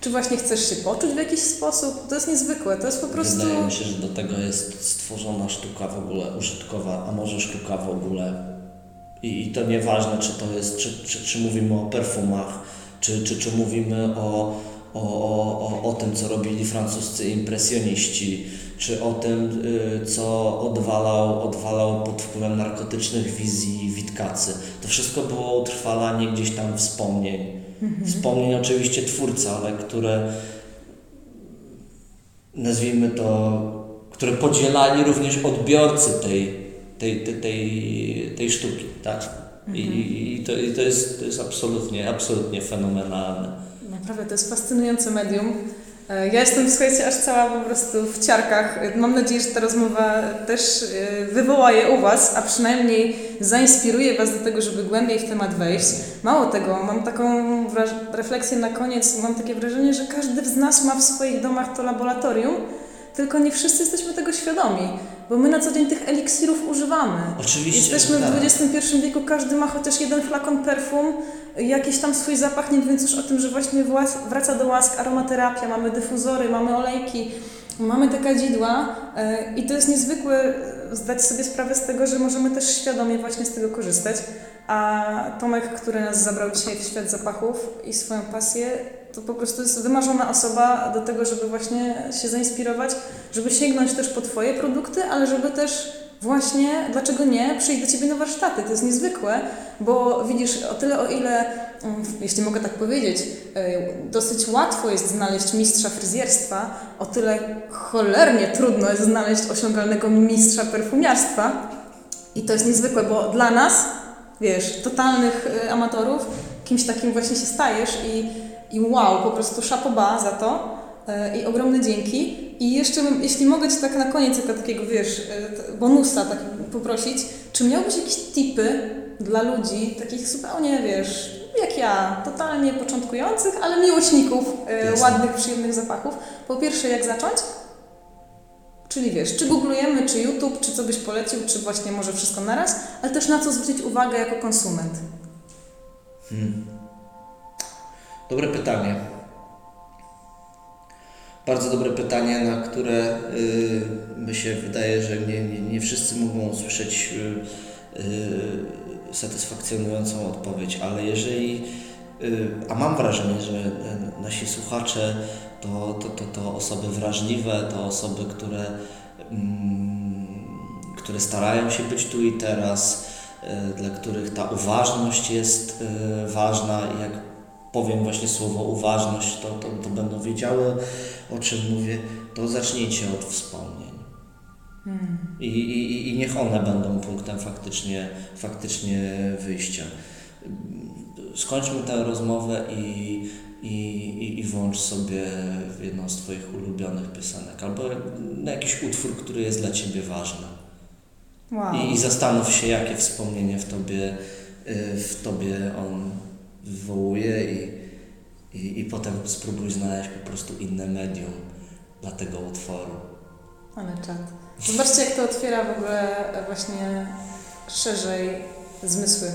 czy właśnie chcesz się poczuć w jakiś sposób. To jest niezwykłe, to jest po prostu... Wydaje mi się, że do tego jest stworzona sztuka w ogóle użytkowa, a może sztuka w ogóle. I, i to nieważne, czy to jest, czy, czy, czy mówimy o perfumach, czy, czy, czy mówimy o, o, o, o, tym, co robili francuscy impresjoniści, czy o tym, y, co odwalał, odwalał pod wpływem narkotycznych wizji Witkacy. To wszystko było utrwalanie gdzieś tam wspomnień. Wspomnień oczywiście twórca, ale które nazwijmy to, które podzielali również odbiorcy tej, tej, tej, tej, tej sztuki, tak? I, i, i, to, I to jest, to jest absolutnie, absolutnie fenomenalne. Naprawdę, to jest fascynujące medium. E, ja jestem, słuchajcie, aż cała po prostu w ciarkach. Mam nadzieję, że ta rozmowa też e, wywoła je u Was, a przynajmniej zainspiruje Was do tego, żeby głębiej w temat wejść. Mało tego, mam taką refleksję na koniec, mam takie wrażenie, że każdy z nas ma w swoich domach to laboratorium, tylko nie wszyscy jesteśmy tego świadomi, bo my na co dzień tych eliksirów używamy. Oczywiście. Jesteśmy w tak. XXI wieku, każdy ma chociaż jeden flakon perfum, jakiś tam swój zapach, nie mówiąc już o tym, że właśnie wraca do łask aromaterapia, mamy dyfuzory, mamy olejki, mamy te kadzidła e, i to jest niezwykłe zdać sobie sprawę z tego, że możemy też świadomie właśnie z tego korzystać. A Tomek, który nas zabrał dzisiaj w świat zapachów i swoją pasję, to po prostu jest wymarzona osoba do tego, żeby właśnie się zainspirować, żeby sięgnąć też po Twoje produkty, ale żeby też właśnie, dlaczego nie, przyjść do Ciebie na warsztaty. To jest niezwykłe, bo widzisz, o tyle o ile, mm, jeśli mogę tak powiedzieć, e, dosyć łatwo jest znaleźć mistrza fryzjerstwa, o tyle cholernie trudno jest znaleźć osiągalnego mistrza perfumiarstwa. I to jest niezwykłe, bo dla nas, wiesz, totalnych e, amatorów, kimś takim właśnie się stajesz i, i wow, po prostu szapoba za to e, i ogromne dzięki. I jeszcze, jeśli mogę Cię tak na koniec, jako takiego, wiesz, e, bonusa tak poprosić, czy miałbyś jakieś tipy dla ludzi, takich zupełnie, wiesz, jak ja, totalnie początkujących, ale miłośników e, ładnych, przyjemnych zapachów. Po pierwsze, jak zacząć? Czyli wiesz, czy googlujemy, czy YouTube, czy co byś polecił, czy właśnie może wszystko naraz, ale też na co zwrócić uwagę jako konsument? Hmm. Dobre pytanie. Bardzo dobre pytanie, na które y, mi się wydaje, że nie, nie, nie wszyscy mogą usłyszeć y, y, satysfakcjonującą odpowiedź, ale jeżeli, y, a mam wrażenie, że y, nasi słuchacze to, to, to, to osoby wrażliwe, to osoby, które, mm, które starają się być tu i teraz, y, dla których ta uważność jest ważna i jak powiem właśnie słowo uważność, to, to, to będą wiedziały, o czym mówię, to zacznijcie od wspomnień. Hmm. I, i, I niech one będą punktem faktycznie, faktycznie wyjścia. Skończmy tę rozmowę i, i, i włącz sobie jedną z Twoich ulubionych piosenek albo jakiś utwór, który jest dla Ciebie ważny. Wow. I, I zastanów się, jakie wspomnienie w Tobie, y, w tobie on wywołuje i, i, i potem spróbuj znaleźć po prostu inne medium dla tego utworu. Ale czad. Zobaczcie, jak to otwiera w ogóle właśnie szerzej zmysły.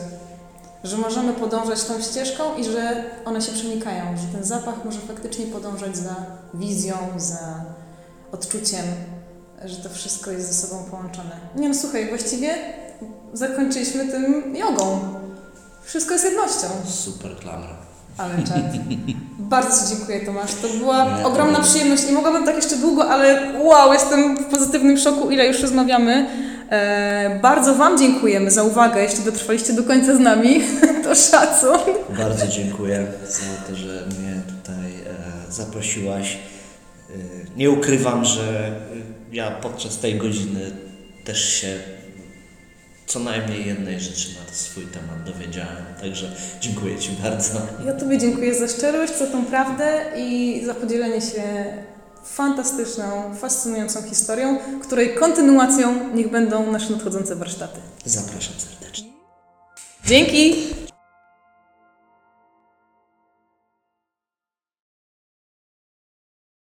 Że możemy podążać tą ścieżką i że one się przenikają, że ten zapach może faktycznie podążać za wizją, za odczuciem, że to wszystko jest ze sobą połączone. Nie no, słuchaj, właściwie zakończyliśmy tym jogą. Wszystko jest jednością. Super klamra. Ale czad. Bardzo Ci dziękuję Tomasz. To była Nie, ogromna to... przyjemność. Nie mogłabym tak jeszcze długo, ale wow, jestem w pozytywnym szoku, ile już rozmawiamy. E, bardzo Wam dziękujemy za uwagę. Jeśli dotrwaliście do końca z nami, to szacun. Bardzo dziękuję za to, że mnie tutaj e, zaprosiłaś. E, nie ukrywam, że ja podczas tej godziny też się co najmniej jednej rzeczy na swój temat dowiedziałem. Także dziękuję Ci bardzo. Ja Tobie dziękuję za szczerość, za tą prawdę i za podzielenie się fantastyczną, fascynującą historią, której kontynuacją niech będą nasze nadchodzące warsztaty. Zapraszam serdecznie. Dzięki!